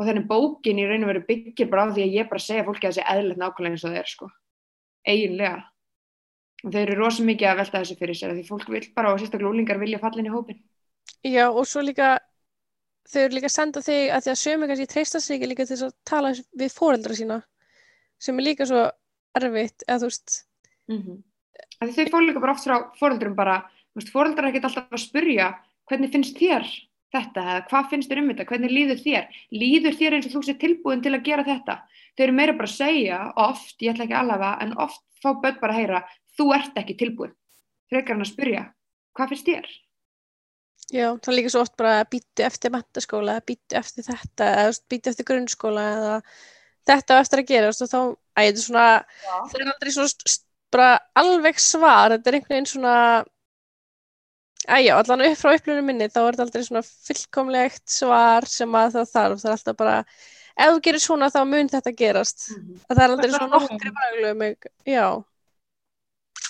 Og þannig bókin í raun og veru byggir bara á því að ég bara segja fólki að það sé eðlilegt nákvæmlega eins og það er, sko, eiginlega. Og þau eru rosa mikið að velta þessu fyrir sér, því fólk vil bara og sérstaklega úlingar vilja falla inn í hópin.
Já, og svo líka, þau eru líka að senda þig að því að sömu kannski treysta sig ekki líka til þess að tala við fóreldra sína, sem er líka svo erfitt, eða þú veist,
Mm Þau fá líka bara oft frá fóreldrum bara, þú veist, fóreldrar er ekkert alltaf að spurja hvernig finnst þér þetta? eða hvað finnst þér um þetta, hvernig líður þér? Líður þér eins og þú sé tilbúin til að gera þetta? Þau eru meira bara að segja oft, ég ætla ekki allavega, en oft fá börn bara að heyra, þú ert ekki tilbúin. Frekar hann að spurja, hvað finnst þér?
já, það er líka svo oft bara að býtu eftir mentaskóla, býtu eftir þetta, býtu eftir grunnskóla, eða þetta eftir að gera, og þá Æ, þetta er svona, það er aldrei svona bara alveg svar, þetta er einhvern veginn svona Æjá, allan upp frá upplunum minni þá er þetta aldrei svona fullkomlegt svar sem að það þarf, það er alltaf bara ef þú gerir svona þá mun þetta gerast. Það er aldrei svona nokkri mögulegum já,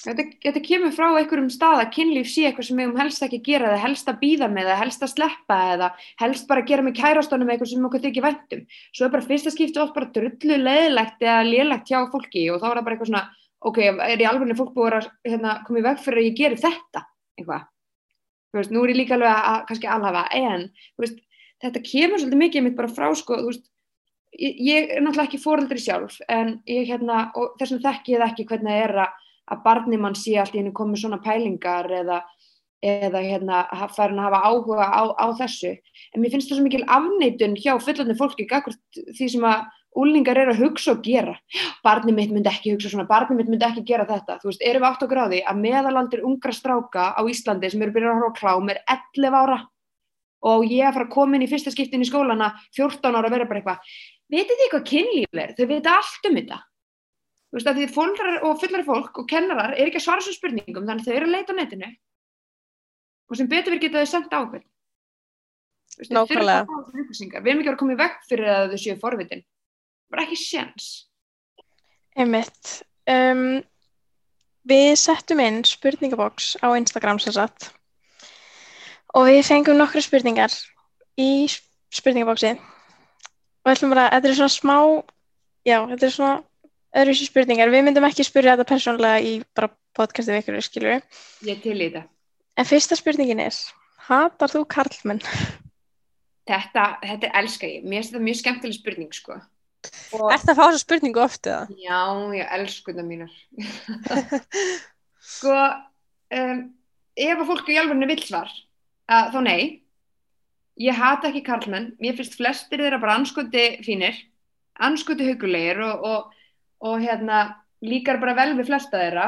Þetta, þetta kemur frá einhverjum stað að kynlíf sé eitthvað sem við um helst ekki gera eða helst að býða með eða helst að sleppa eða helst bara gera með kærastónum eitthvað sem okkur þykir væntum. Svo er bara fyrsta skipti oft bara drullu leðilegt eða lélegt hjá fólki og þá er það bara eitthvað svona, ok, er í alveg fólk búið að hérna, koma í veg fyrir að ég geri þetta eitthvað. Þú veist, nú er ég líka alveg að, að kannski alhafa, en veist, þetta kemur svolítið mikið mitt bara frá sko, þú veist, ég, ég er náttúrulega ekki fóreldri sjálf en ég hérna, og þessum þekki ég það ekki hvernig það er að að barni mann sé allt í henni komið svona pælingar eða, eða hérna, farin að hafa áhuga á, á þessu. En mér finnst það svo mikil afneitun hjá fullandi fólki gagvart því sem að úlingar eru að hugsa og gera. Barni mitt myndi ekki hugsa svona, barni mitt myndi ekki gera þetta. Þú veist, erum við átt á gráði að meðalaldir ungra stráka á Íslandi sem eru byrjað að horfa klám er 11 ára og ég er að fara að koma inn í fyrsta skiptin í skólana 14 ára að vera bara eitthvað vitið þið hvað kynlíf er? Þau vita allt um þetta. Þú veist að því fólkrar og fullari fólk og kennarar er ekki að svara svo spurningum þannig þau eru að leita á netinu og sem betur við geta þau sendt á okkur. Þú veist, þau þurfa
Nákvæmlega.
Við erum ekki að vera komið vekk fyrir að þau séu forvitin. Bara ekki séns.
Einmitt. Um, við settum inn spurningaboks á Instagram sem sagt og við fengum nokkru spurningar í spurningaboksi og við ætlum bara, þetta er svona smá, já, þetta er svona öðruvísi spurningar. Við myndum ekki spyrja þetta persónlega í bara podcastið við ykkur, skilur við.
Ég til í þetta.
En fyrsta spurningin er, hatar þú karlmenn?
Þetta, þetta er elska ég. Mér finnst þetta mjög skemmtileg spurning sko. Og,
Er það að fá þessa spurningu oft eða?
já, ég elsku þetta mínar. sko, um, ef að fólk í alveg vill svar, þá nei. Ég hata ekki karlmenn. Mér finnst flestir þeirra bara anskoti fínir, anskoti hugulegir og, og, og hérna, líkar bara vel við flesta þeirra.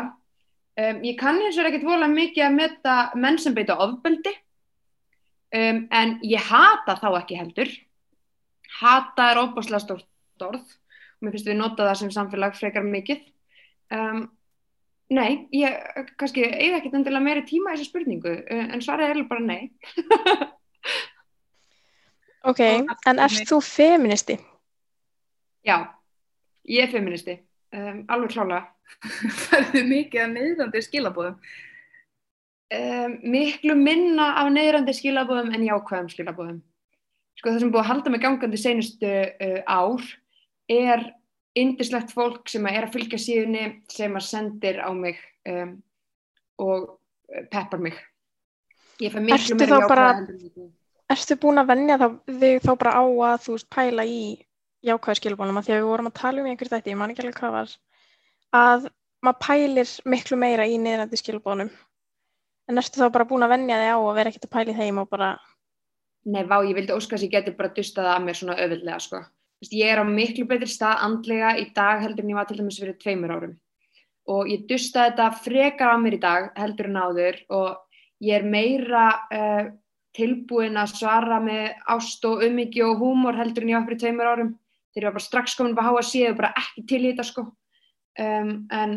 Um, ég kann eins og ekkert vola mikið að metta menn sem beita ofbeldi um, en ég hata þá ekki heldur hata er óbáslega stórt orð og mér finnst við nota það sem samfélag frekar mikið um, nei, ég kannski eigða ekkert endilega meiri tíma í þessa spurningu uh, en svarið er bara nei
Ok, en ert þú feministi?
já, ég er feministi um, alveg klálega
Færðu mikið að neyðandi skilabóðum.
um, miklu minna af neyðrandi skilabóðum en jákvæðum skilabóðum. Sko það sem er búið að halda mig gangandi senustu uh, ár er indislegt fólk sem að er að fylgja síðunni sem að sendir á mig um, og uh, peppar mig. Ég fæ miklu meira jákvæða.
Ertu búin að venja þá, þig þá bara á að þú veist pæla í jákvæðu skilbónum að því að við vorum að tala um í einhver þetta, ég man ekki alveg hvað var, að maður pælir miklu meira í niðrandi skilbónum. En ertu þá bara búin að venja þig á að vera ekkert að pæla í þeim og bara,
Nei, vá, ég vildi óska þess að ég geti bara dustað að mér svona öðvöldlega, sko. Ég er á miklu betri stað andlega í dag heldur en ég var til dæmis fyrir tveimur árum. Og ég dustaði þetta frekar á mér í dag heldur en áður og ég er meira uh, tilbúin að svara með ást og umhyggju og húmor heldur en ég var fyrir tveimur árum. Þegar ég var bara strax komin upp að háa síðu og bara ekki til í þetta, sko. Um, en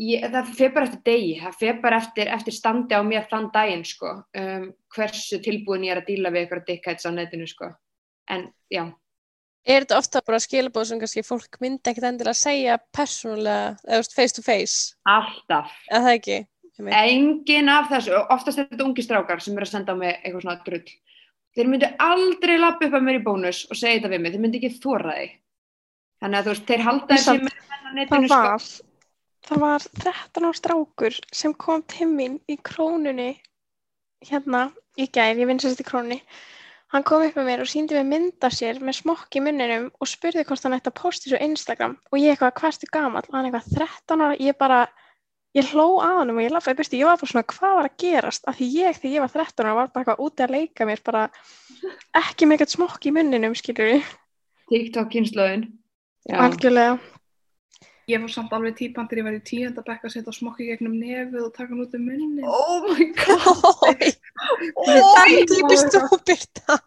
ég, það fer bara eftir degi, það fer bara eftir, eftir standi á mér þann daginn sko, um, hversu tilbúin ég er að díla við ykkur dickheads á netinu sko. En já,
Er þetta ofta bara skilabóð sem kannski fólk myndi ekkert endilega segja persónulega, eða face to face,
alltaf.
eða það ekki?
Engin af þessu, oftast er þetta ungi strákar sem eru að senda á mig eitthvað svona drull. Þeir myndu aldrei lappa upp að mér í bónus og segja þetta við mig, þeir myndu ekki þóra þig. Þannig að þú veist, þeir halda þessi með
það
netinu sko.
það var 13 ára strákur sem kom til mín í krónunni, hérna, í gær, ég vinn sérst í krónunni, hann kom upp með mér og síndi mér mynda sér með smokk í munninum og spurði hvort hann ætti að posta þessu Instagram og ég eitthvað, hvað ertu gamall? Og hann eitthvað 13 ára, ég bara, ég hló að hann og ég lafaði burti, ég var bara svona, hvað var að gerast? Af því ég, þegar ég var 13 ára, var bara eitthvað úti að leika mér, bara ekki með eitthvað smokk í munninum, skilur við,
TikTok kynslaðin.
algjörlega.
Ég var samt alveg típan þegar ég var í tíunda bekk að setja smokki gegnum nefið og taka hann út um munni.
Oh my god.
Ói, það klippist þú byrta.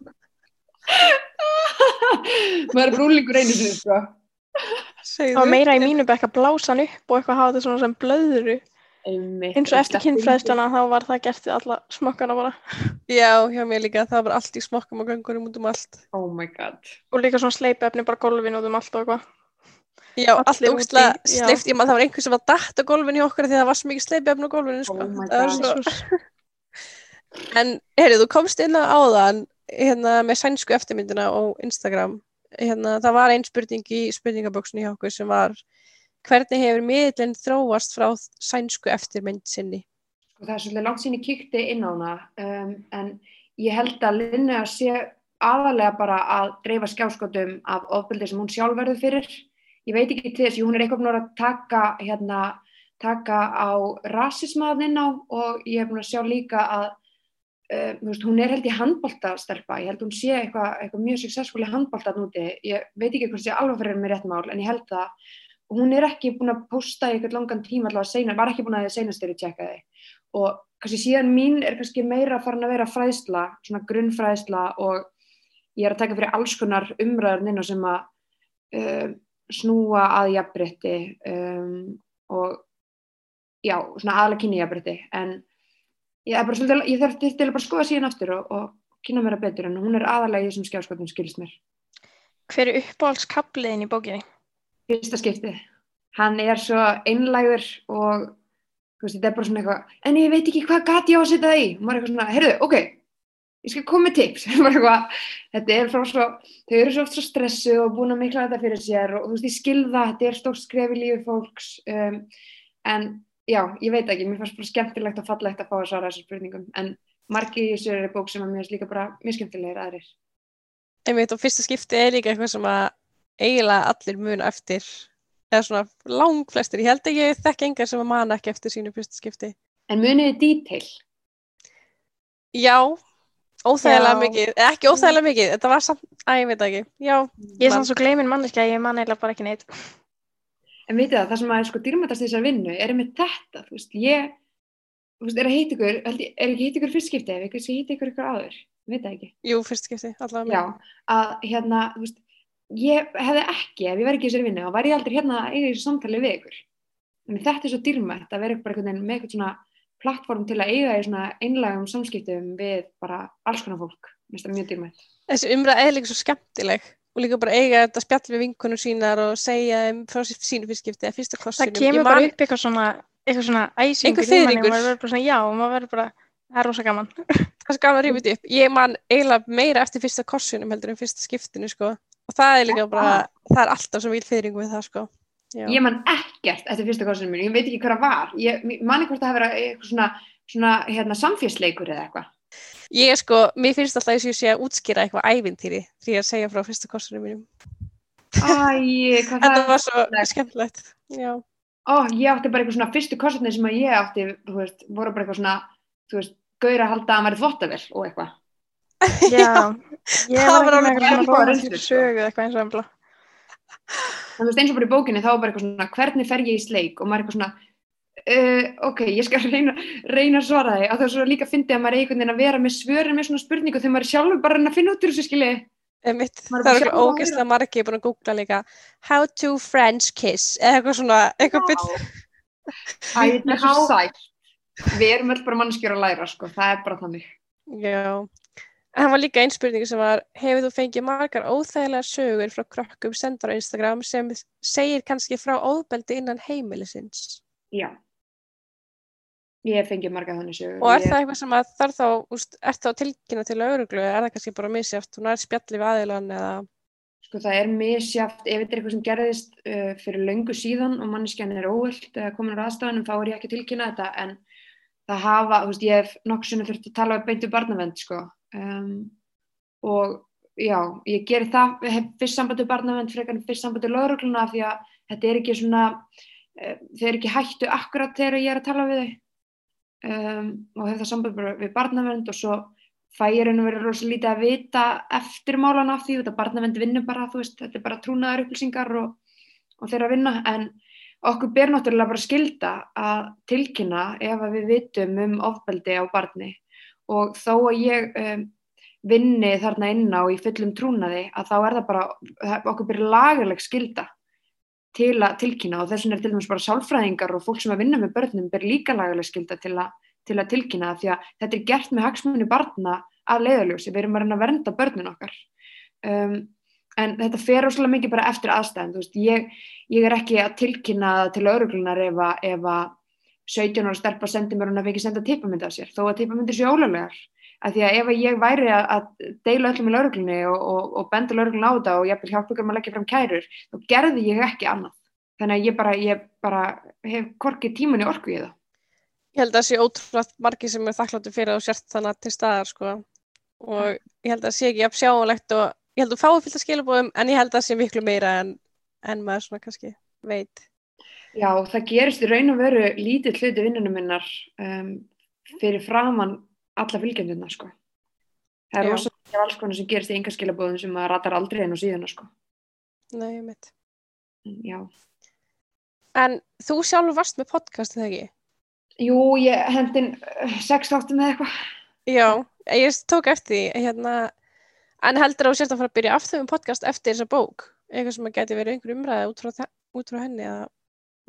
Maður er brúlingur einu sinni sko.
Það var meira í mínu bekk að blása hann upp og eitthvað hafa þetta svona sem blöðru.
Einmitt.
Eins og eftir
Sleppti
kynfræðsluna þá var það gert við alla smokkana bara.
Já, hjá mér líka, það var allt í smokkum og göngurum út um allt.
Oh my god.
Og líka svona sleipefni bara gólfin út um allt og eitthvað.
Já, allt
já.
sleift, ég maður það var einhver sem var dætt á gólfinu hjá okkur því það var svo mikið sleipjafn á gólfinu, sko.
Oh
var
God.
svo-. En, heyrðu, þú komst inn á áðan hérna með sænsku eftirmyndina á Instagram. Hérna, það var ein spurning í spurningaböksunni hjá okkur sem var hvernig hefur miðlinn þróast frá sænsku eftirmynd sinni?
Sko, það er svolítið langt sín ég kíkti inn á hana um, en ég held að Linnea sé aðalega bara að dreifa skjáskotum af ofbeldi sem hún sjálf verður fyrir. Ég veit ekki til þess, hún er eitthvað að taka, hérna, taka á rasismaðinn á og ég hef búin að sjá líka að uh, veist, hún er held í handboltastelpa, ég held hún sé eitthvað, eitthvað mjög successful í handbolta núti, ég veit ekki hvort sé alveg fyrir með rétt mál en ég held það. Og hún er ekki búin að posta í eitthvað langan tíma allavega seina, var ekki búin að seinast þeirri tjekka þig. Og kannski síðan mín er kannski meira farin að vera fræðsla, svona grunnfræðsla og ég er að taka fyrir alls konar umræður inn á sem að uh, snúa að jafnbrytti um, og já, svona aðalega kynni jafnbrytti en ég, er bara svolítið, ég þarf til að bara skoða síðan aftur og, og kynna mér að betur en hún er aðalega í þessum skjáskotum skilst mér.
Hver er uppáhaldskapliðin í bókinni?
fyrsta skiptið. Hann er svo einlægur og veist, þetta er bara svona eitthvað, en ég veit ekki hvað gat ég á að setja það í. Og maður er eitthvað svona, heyrðu, ok, ég skal koma með tips. Þetta er frá svo, þau eru svo oft svo stressu og búin að mikla þetta fyrir sér og þú veist, ég skilða, þetta er stórt skref í lífi fólks. Um, en já, ég veit ekki, mér fannst bara skemmtilegt og fallegt að fá að svara þessar spurningum. En margir í þessu bók sem að mér finnst líka bara mjög skemmtilegir aðrir.
Einmitt og fyrsta skipti er líka eitthvað sem að eiginlega allir muna eftir eða svona langflestir, ég held ekki ég þekki engar sem að mana ekki eftir sínu fyrsta skipti.
En muniði detail?
Já, óþægilega mikið, eða ekki óþægilega mikið, þetta var samt, að ég veit ekki, já,
Ég er samt svo gleymin manneskja, ég man eiginlega bara ekki neitt.
En vitið það, það sem að sko dýrmætast í þessar vinnu er með þetta, þú veist, ég, þú veist, er að hitta ykkur, er ekki hitta ykkur fyrst skipti, ef ekki sé hitta ykkur ykkur áður, veit það ekki.
jú, fyrsta skipti, allavega
Já, að hérna, þú veist, ég hefði ekki, ef ég væri ekki í þessari vinnu, þá væri ég aldrei hérna plattform til að eiga í svona einlægum samskiptum við bara alls konar fólk. Mér finnst það mjög dýrmætt.
Þessi umræð er líka svo skemmtileg og líka bara eiga þetta spjall við vinkunum sínar og segja þeim frá sínu fyrsta skipti eða fyrsta
Það
klossinum.
kemur bara upp eitthvað svona, eitthvað svona æsingur í manni og maður verður bara svona, já, og maður verður bara, það er rosa gaman.
það er gaman að rífa þetta upp. Ég man eiginlega meira eftir fyrsta korsunum heldur en fyrsta skiptinu, sko. Og það er líka bara, það er alltaf svo vil fyrring við það, sko. Já.
Ég man ekkert eftir fyrsta korsinu mínu, ég veit ekki hvað það var. Ég ég man ekki hvort það hafi verið eitthvað svona, svona hérna, samfélagsleikur eða eitthvað.
Ég er sko, mér finnst alltaf þess að ég sé að útskýra eitthvað ævintýri því að segja frá fyrsta korsunum mínum.
Æ, hvað
Þetta
það
var svo
skemmtilegt.
Já.
Ó, ég átti bara eitthvað svona fyrstu korsinu sem að ég átti, þú veist, voru bara eitthvað svona, þú veist, gaur að halda að hann væri þvottavel og eitthvað.
Já, ég
Það
var
var
ekki með eitthvað
sko.
sögu eða eitthvað eins og embla.
En þú veist, eins og bara í bókinni þá var bara eitthvað svona, hvernig fer ég í sleik? Og maður er eitthvað svona, uh, ok, ég skal reyna, reyna að svara því og það er svo líka að fyndi að maður er einhvern veginn að vera með svörin með svona spurningu þegar maður er sjálfur bara að finna út úr þessu Maður er
það er
sjálf
eitthvað
að
ógeðslega margir búin að googla líka How to French kiss? Eða eitthvað svona, eitthvað byll
þetta er svo sætt. Við erum öll bara mannskjör að læra, sko, það er bara þannig.
Já, það var líka einn spurning sem var Hefur þú fengið margar óþægilegar sögur frá krökkum sendar á Instagram sem segir kannski frá óðbeldi innan heimilisins?
Já. Ég hef fengið marga þannig sögur.
og er
Ég-
það eitthvað sem að þarf þá úst, er það að tilkynna til lauruglu eða er það kannski bara misjátt og nær spjalli við aðilan eða?
Sko það er misjátt, ef þetta er eitthvað sem gerðist uh, fyrir löngu síðan og manneskjan er óvilt eða komin á aðstafanum þá er ég ekki tilkynna þetta en það hafa, þú veist, ég hef nokkuð sinni þurft að tala við beintu barnavend sko um, og já, ég geri það, hef fyrst sambandi barnavend frekar en fyrst sambandi laurugluna því að þetta er ekki svona, uh, þeir eru ekki hættu akkurat þegar ég er að tala við þau. Um, og hef það sambandi við barnavend og svo fæ ég raun og verið rosa lítið að vita eftirmálan af því, þetta barnavend vinnur bara, þú veist, þetta er bara trúnaðar upplýsingar og, og þeirra vinna, en okkur ber náttúrulega bara skilda að tilkynna ef að við vitum um ofbeldi á barni og þó að ég um, vinni þarna inn á í fullum trúnaði að þá er það bara, okkur ber lagaleg skilda til að tilkynna. Og þess vegna er til dæmis bara sálfræðingar og fólk sem að vinna með börnum ber líka lagalega skilda til, a, til að tilkynna. Því að þetta er gert með hagsmunni barna að leiðaljósi, við erum að reyna að vernda börnin okkar. Um, en þetta fer óslega mikið bara eftir aðstæðan veist, ég, ég er ekki að tilkynna til öruglunar að, ef að 17 ára stelpa sendi mér hún að við ekki senda tippamyndi af sér, þó að tippamyndir séu ólöglegar. Af því að ef ég væri að, að deila öllum í lauruglunni og, og, og benda lauruglunni á þetta og ég vil hjálpa ykkur með að leggja fram kærur þá gerði ég ekki annað. Þannig að ég bara, ég bara hef korkið tímunni orku í það.
Ég held að það sé ótrúlega margir sem er þakkláttu fyrir og sért þannig til staðar sko. og ég held að það sé ekki jafn sjáanlegt og ég held að þú fáið fylgta skilabóðum en ég held að það sé miklu meira en, en maður svona kannski veit
Já, það gerist í raun og veru lítið hluti vinnunum minnar um, fyrir framann alla fylgjanduna sko. Það er rosalega alls konar sem gerist í enga skilabóðum sem maður ratar aldrei inn á síðuna sko.
Nei, ég veit
Já.
En þú sjálfur varst með podcast, eða ekki?
Jú, ég hendin uh, sex þáttum eða eitthvað.
Já, ég tók eftir því hérna, en heldur þú sért að byrja aftur með podcast eftir þessa bók eitthvað sem að geti verið einhver umræði út frá, þe- út frá henni eða...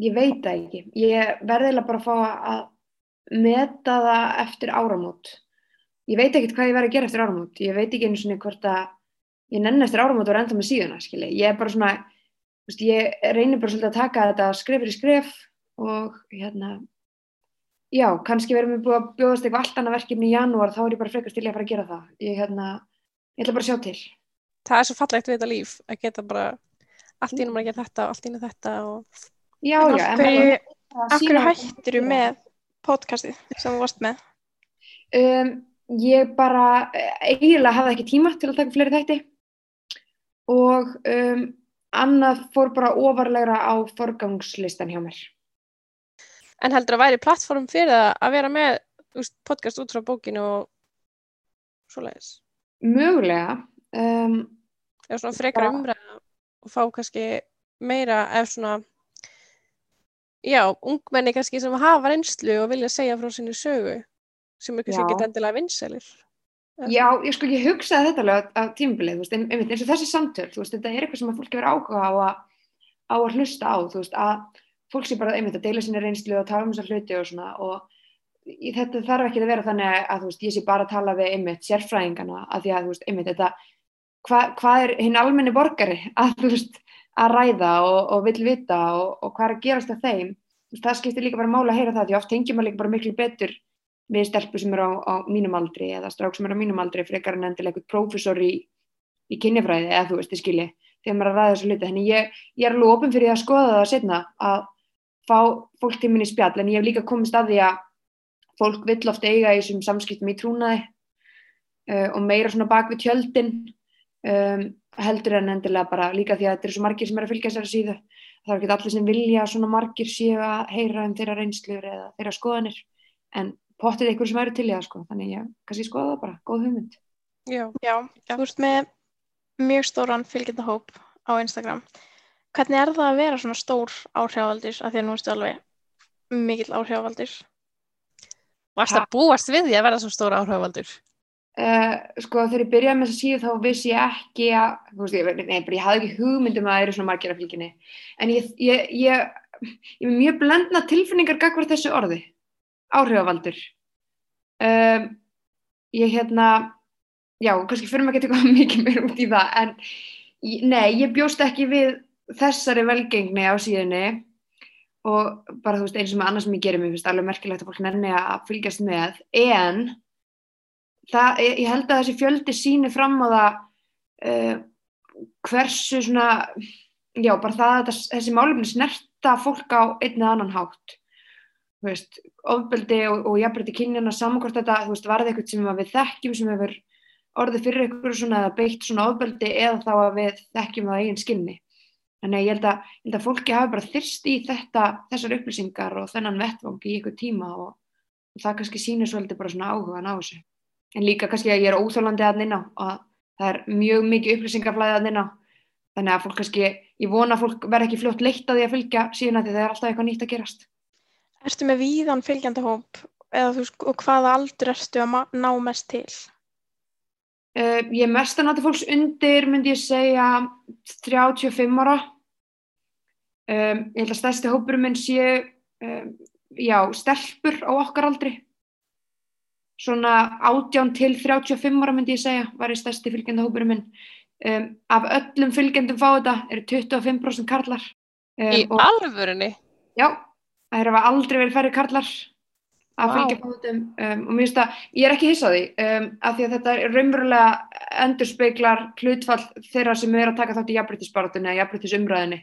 Ég veit það ekki. Ég verði eiginlega bara að fá að meta það eftir áramót. Ég veit ekkert hvað ég verði að gera eftir áramót. Ég veit ekki einu svona hvort að ég nenni eftir áramót og enda með síðuna, skilji. Ég er bara svona, veist, ég reynir bara svolítið að taka þetta skref fyrir skref og hérna, já, kannski verðum við búið að bjóðast eitthvað allt annað verkefni í janúar, þá er ég bara frekast til að fara að gera það. Ég, hérna, ég ætla bara að sjá til.
Það er svo fallegt við þetta líf að geta bara allt ínum að gera þetta og allt ínum þetta og...
Já,
En
já,
hverju, af hverju hættir þú með podcastið sem þú varst með?
Um, ég bara eiginlega hafði ekki tíma til að taka fleiri þætti og um, annað fór bara ofarlegra á forgangslistan hjá mér.
En heldur að væri plattform fyrir það að vera með podcast út frá bókinu og svoleiðis?
Mögulega, um,
Eða svona frekar umræða og fá kannski meira ef svona já, ungmenni kannski sem hafa reynslu og vilja segja frá sinni sögu sem er kannski
Já.
ekki endilega vinsælir.
já, ég sko ég hugsaði þetta alveg á, tímabilið, þú veist, ein- einmitt eins og þessi samtöl, þú veist, þetta er eitthvað sem að fólk hefur áhuga á að, á að hlusta á, þú veist, að fólk sé bara einmitt að deila sinni reynslu og tala um þessar hluti og svona og þetta þarf ekki að vera þannig að, þú veist, ég sé bara að tala við einmitt sérfræðingana að því að, þú veist, einmitt þetta, hva, hvað er hinn almenni borgari að, þú veist, að ræða og, og vill vita og, og hvað er að gerast af þeim, það skiptir líka bara mála að heyra það, því oft tengjum maður líka bara miklu betur við stelpu sem eru á, á mínum aldri eða strák sem eru á mínum aldri frekar en endilega eitthvað prófessor í, í kynjafræði eða þú veist, ég skilji, þegar maður er að ræða þessu hluti. Þannig ég, ég er alveg opinn fyrir að skoða það setna að fá fólk til minni spjall. En ég hef líka komist að því að fólk vill oft eiga í þessum samskiptum í trúnaði uh, og meira svona bak við tjöldin um, heldur en endilega bara líka því að þetta eru svo margir sem eru að fylgja þessari síðu. Það er ekki allir sem vilja að svona margir séu að heyra um þeirra reynslur eða þeirra skoðanir en pottið ykkur sem eru til í það sko, þannig ég kannski skoða það bara, góð hugmynd.
Já.
Já, þú ert með mjög stóran fylgjendahóp á Instagram. Hvernig er það að vera svona stór áhrifavaldir af því að nú erstu alveg mikill áhrifavaldir?
Varst að búast við því að verða svo stóra áhrifavaldur?
Uh, sko þegar ég byrjaði með þess að síðu þá vissi ég ekki að, þú veist, ég, nei, bara ég hafði ekki hugmyndum að það eru svona margir að fylginni, en ég, ég, ég, ég er mjög blendna tilfinningar gagvar þessu orði, áhrifavaldur. Um, ég hérna, já, kannski fyrir mig ekki eitthvað mikið meir út í það, en nei, ég bjóst ekki við þessari velgengni á síðunni. Og bara þú veist eins og annað sem ég gerir mér finnst alveg merkilegt að fólk nenni að fylgjast með. En það, ég, held að þessi fjöldi síni fram á það uh, hversu svona já bara það að þessi málefni snerta fólk á einn eða annan hátt veist, ofbeldi og, og jafnbreytti kynjana samankvort þetta, þú veist, varði eitthvað sem við þekkjum sem hefur orðið fyrir eitthvað svona eða beitt svona ofbeldi eða þá að við þekkjum það eigin skinni Þannig að ég held að, ég held að fólki hafi bara þyrst í þetta, þessar upplýsingar og þennan vettvang í ykkur tíma og, og það kannski sýnir svolítið bara svona áhugan á þessu. En líka kannski að ég er óþólandi að á og það er mjög mikið upplýsingaflæði að á. Þannig að fólk kannski, ég vona að fólk verði ekki fljótt leitt að því að fylgja síðan að því það er alltaf eitthvað nýtt að gerast.
Ertu með víðan fylgjendahóp eða þú hvaða aldur ertu að ná mest til?
Uh, ég mest að nota fólks undir, myndi ég segja, 35 ára. Um, ég held að stærsti hópurum minn séu, um, já, stelpur á okkar aldri. Svona 18 til 35 ára myndi ég segja, var í stærsti fylgjandi hópurum minn. Um, af öllum fylgjandum fá þetta eru 25% karlar. Um,
Í alvörunni?
Já, það er að aldrei verið færri karlar að
Vá.
fylgja fótum um, og mér finnst að, ég er ekki hissa á því um, af því að þetta er raunverulega endurspeglar hlutfall þeirra sem er að taka þátt í jafnbryttisbaratunni eða jafnbryttisumræðinni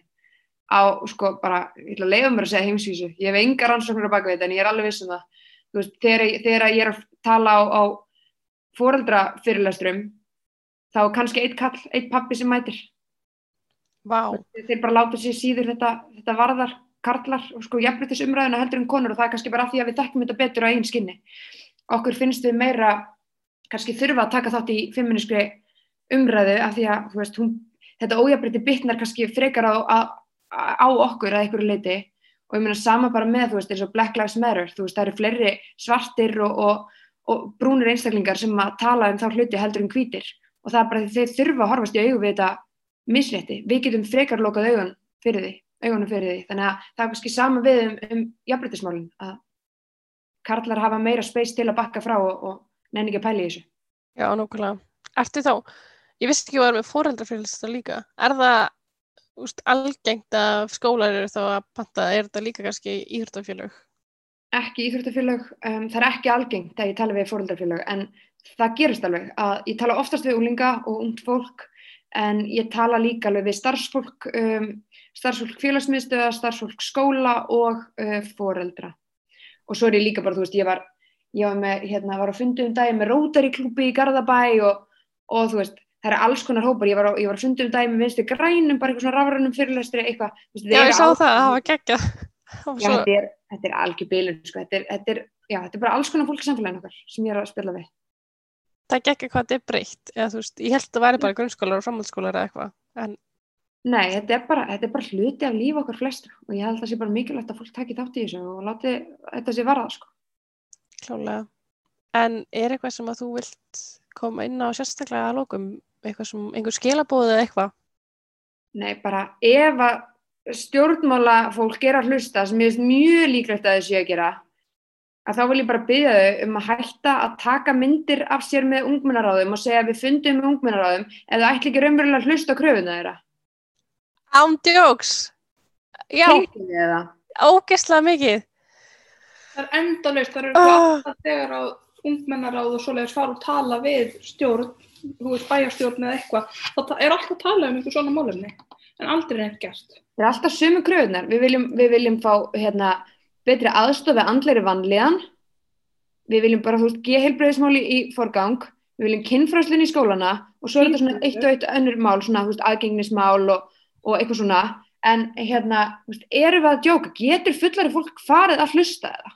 á, sko, bara, ég ætla að leiða mér að segja heimsvísu, ég hef enga rannsóknir á baka þetta en ég er alveg viss um það, veist, þegar, ég- þegar ég er að tala á, á foreldra fyrirlestrum þá er kannski eitt kall, eitt pappi sem mætir
Vá.
þeir bara láta sér síður þetta, þetta varðar karlar og sko jafnbryttis umræðuna heldur en konur og það er kannski bara af því að við þekkjum þetta betur á eigin skinni. Okkur finnst við meira kannski þurfa að taka þátt í feministri umræðu af því að veist, hún, þetta ójafnbrytti bitnar kannski frekar á, á, á okkur að einhverju leiti og ég meina sama bara með þú veist eins og Black Lives Matter, þú veist það eru fleiri svartir og, og, og brúnir einstaklingar sem að tala um þá hluti heldur en hvítir og það er bara því þeir þurfa að horfast í augu við þetta misrétti. Við getum frekar lokað augun fyrir því, augunum fyrir því. Þannig að það er kannski sama við um, um jafnbrytismálinn að karlar hafa meira space til að bakka frá og, og nenni ekki að pæla í þessu.
Já, nákvæmlega. Ertu þá, ég vissi ekki að vera með foreldrafélagsta líka. Er það úst, algengt að skólar eru þá að panta, er þetta líka kannski íþróttafélög?
Ekki íþróttafélög, um, það er ekki algengt þegar ég tala við fóreldrafélög en það gerist alveg að ég tala oftast við úlinga og ungt fólk en ég tala líka alveg við starfsfólk, um, starfsfólk félagsmiðstöða, starfsfólk skóla og uh, fóreldra. Og svo er ég líka bara, þú veist, ég var, ég var, með, hérna, var á fundi um daginn með Rotary klúbi í Garðabæ og, og þú veist, það er alls konar hópar, ég var á, ég var á fundi um daginn með vinstu grænum, bara eitthvað svona rafrænum fyrirlestri, eitthvað.
Já, ég sá
alls
það, það var geggjað.
Já, þetta er, er algjör bilun, sko. þetta, er, þetta, er, þetta er bara alls konar fólk í samfélaginu okkar sem ég er að spila við.
það er geggjað hvað þetta er breytt. Eða, veist, ég held að það væri bara grunnskólar og framhaldsskólar eða eitthvað. En
Nei, þetta er, bara, þetta er bara hluti af lífi okkar flestra og ég held að það sé bara mikilvægt að fólk taki þátt í þessu og láti þetta sé varða, sko.
klálega. En er eitthvað sem að þú vilt koma inn á sérstaklega að lókum? Eitthvað einhver skilabóð eða eitthvað?
Nei, bara ef að stjórnmála fólk er að hlusta sem ég veist mjög líklegt að þessu að gera að þá vil ég bara byggja þau um að hætta að taka myndir af sér með ungmennaráðum og segja að við fundum með ungmennaráðum ef það ætli ekki raunverulega að hlusta á kröfuna þeirra.
Án djóks! Já,
það?
ógeðslega mikið.
Það er endalaust, það eru
Ah.
alltaf þegar að ungmennaráð og svoleiðis fara og tala við stjórn, bæjarstjórn eða eitthvað, þá ta- er alltaf að tala um einhver svona málefni, en aldrei neitt gert.
Það er alltaf sömu kröfunar. Við viljum, við viljum fá hérna, betri aðstof við andleiri vanlíðan. Við viljum bara, þú veist, geðheilbreyðismáli í forgang. Við viljum kinnfræslun í skólana og svo er þetta svona eitt og eitt önnur mál, svona, þú veist, aðgengnismál og, og eitthvað svona. En hérna, þú veist, erum við að djóka? Getur fullari fólk farið að hlusta eða?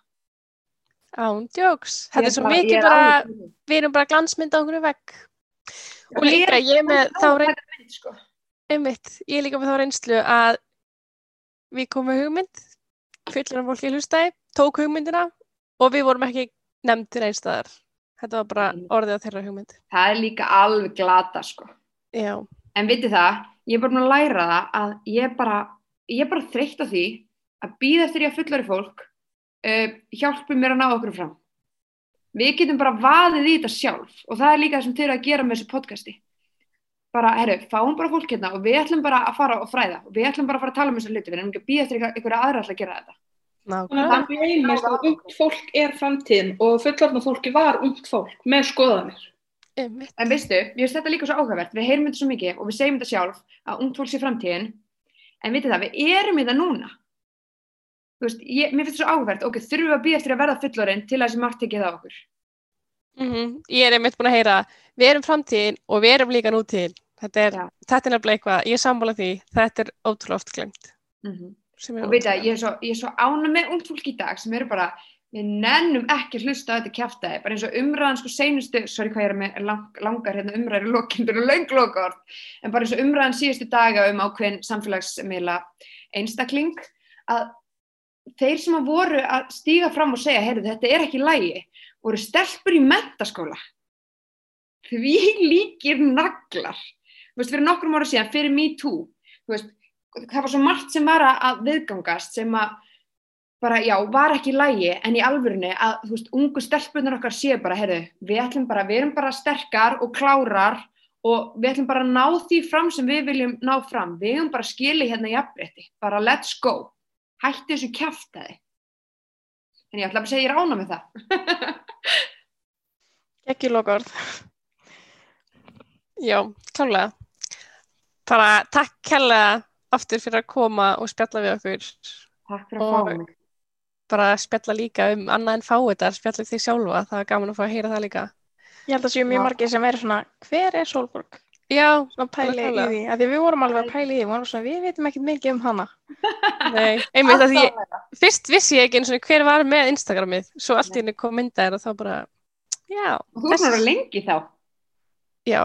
Án djóks. Þetta er svo
bara-
mikið bara,
í.
við erum bara glansmynd á einhverju vegg. Og
Ég
líka,
er-
ég með þá reynd,
sko.
Einmitt, ég líka með þá reynslu að við komum með hugmynd, fullir af fólki hlustaði, tók hugmyndina og við vorum ekki nefndir einstæðar. Þetta var bara
Einmitt.
orðið á þeirra hugmynd.
Það er líka alveg glata, sko.
Já,
En vitið það, ég er bara búin að læra það að ég er bara, ég er bara þreytt á því að býða eftir ég að fullari fólk uh, hjálpi mér að ná okkur fram. Við getum bara vaðið í þetta sjálf og það er líka það sem þeir eru að gera með þessu podcasti. Bara, herru, fáum bara fólk hérna og við ætlum bara að fara og fræða og við ætlum bara að fara að tala um þessu hluti, við erum ekki að býða eftir einhverja aðra að gera þetta.
Þannig
nákvæmlega.
að það gleymist að ungt fólk er framtíðin og fullorðna fólki var ungt fólk með skoðanir.
Einmitt.
En veistu, ég veist þetta líka svo áhugavert, við heyrum þetta svo mikið og við segjum þetta sjálf að ungt fólk sé framtíðin, en vitið það, við erum í það núna. Þú veist, ég, mér finnst þetta svo áhugavert, ok, þurfum við að býja eftir að verða fullorinn til að þessi margt tekið á okkur.
Mm Ég er einmitt búin að heyra, við erum framtíðin og við erum líka nútíðin. Þetta er, þetta er nefnilega eitthvað, ég er sammála því, þetta er ótrúlega oft glemt. sem er
Og veit að ég er svo, svo ána með ungt fólk í dag sem eru bara, við nennum ekki hlusta á þetta kjaftaði, bara eins og umræðan sko seinustu, sorry hvað ég er með lang, langar hérna umræður lokindur og lönglokort, en bara eins og umræðan síðustu daga um ákveðin samfélagsmiðla einstakling, að þeir sem að voru að stíga fram og segja, heyrðu þetta er ekki lægi, voru stelpur í mentaskóla. Því líkir naglar. Veist, fyrir nokkrum ára síðan, fyrir Me Too, veist, það var svo margt sem var að- viðgangast sem að bara, já, var ekki í lægi en í alvörunni að, þú veist, ungu stelpunar okkar séu bara, heyrðu, við ætlum bara, við erum bara sterkar og klárar og við ætlum bara að ná því fram sem við viljum ná fram, við erum bara skili hérna jafnrétti, bara let's go. Hætti þessu kjaftaði en ég ætla að segja ég er ána með það.
Ekki lokaord.
Já, klálega. Bara takk kærlega aftur fyrir að koma og spjalla við okkur.
takk fyrir að fá mig
Bara spjalla líka um annað en fáiðar, spjalla þig sjálfa. Það er gaman að fá að heyra það líka.
Ég held að séu mjög margir sem eru svona, hver er Solborg?
Já,
Svona pæli í því. Af því við vorum alveg að pæli í því, við vorum svona, við veitum ekkert mikið um hana.
nei, einmitt að því ég, fyrst vissi ég ekki eins og hver var með Instagramið, svo allt í henni kom myndaðir og þá bara, já,
þú erum bara lengi þá
já.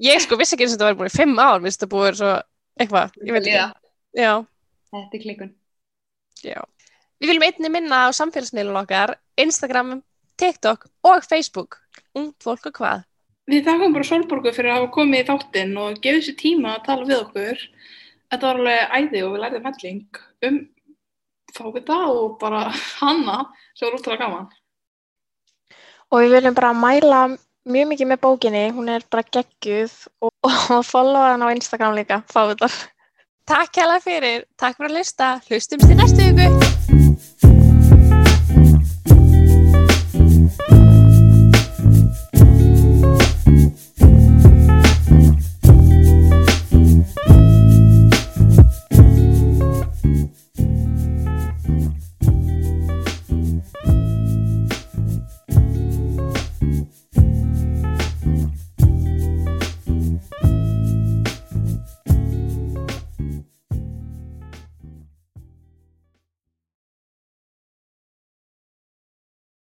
Ég sko vissi ekki eins og þetta var búin í fimm ár, minnst það búið svo eitthvað, ég veit
Líða.
ekki. Já,
þetta er klikun
já. Við viljum einni minna á samfélagsmiðlun okkar, Instagram, TikTok og Facebook. Ungt fólk og hvað?
Við þakkum bara Solborgu fyrir að hafa komið í þáttinn og gefið sér tíma að tala við okkur. Þetta var alveg æði og við lærðum helling um fávita og bara hana sem var útrúlega gaman.
Og við viljum bara mæla mjög mikið með bókinni, hún er bara geggjuð og, og followa hann á Instagram líka, fáið þar.
Takk hérlega fyrir, takk fyrir að hlusta, hlustumst í næstu viku.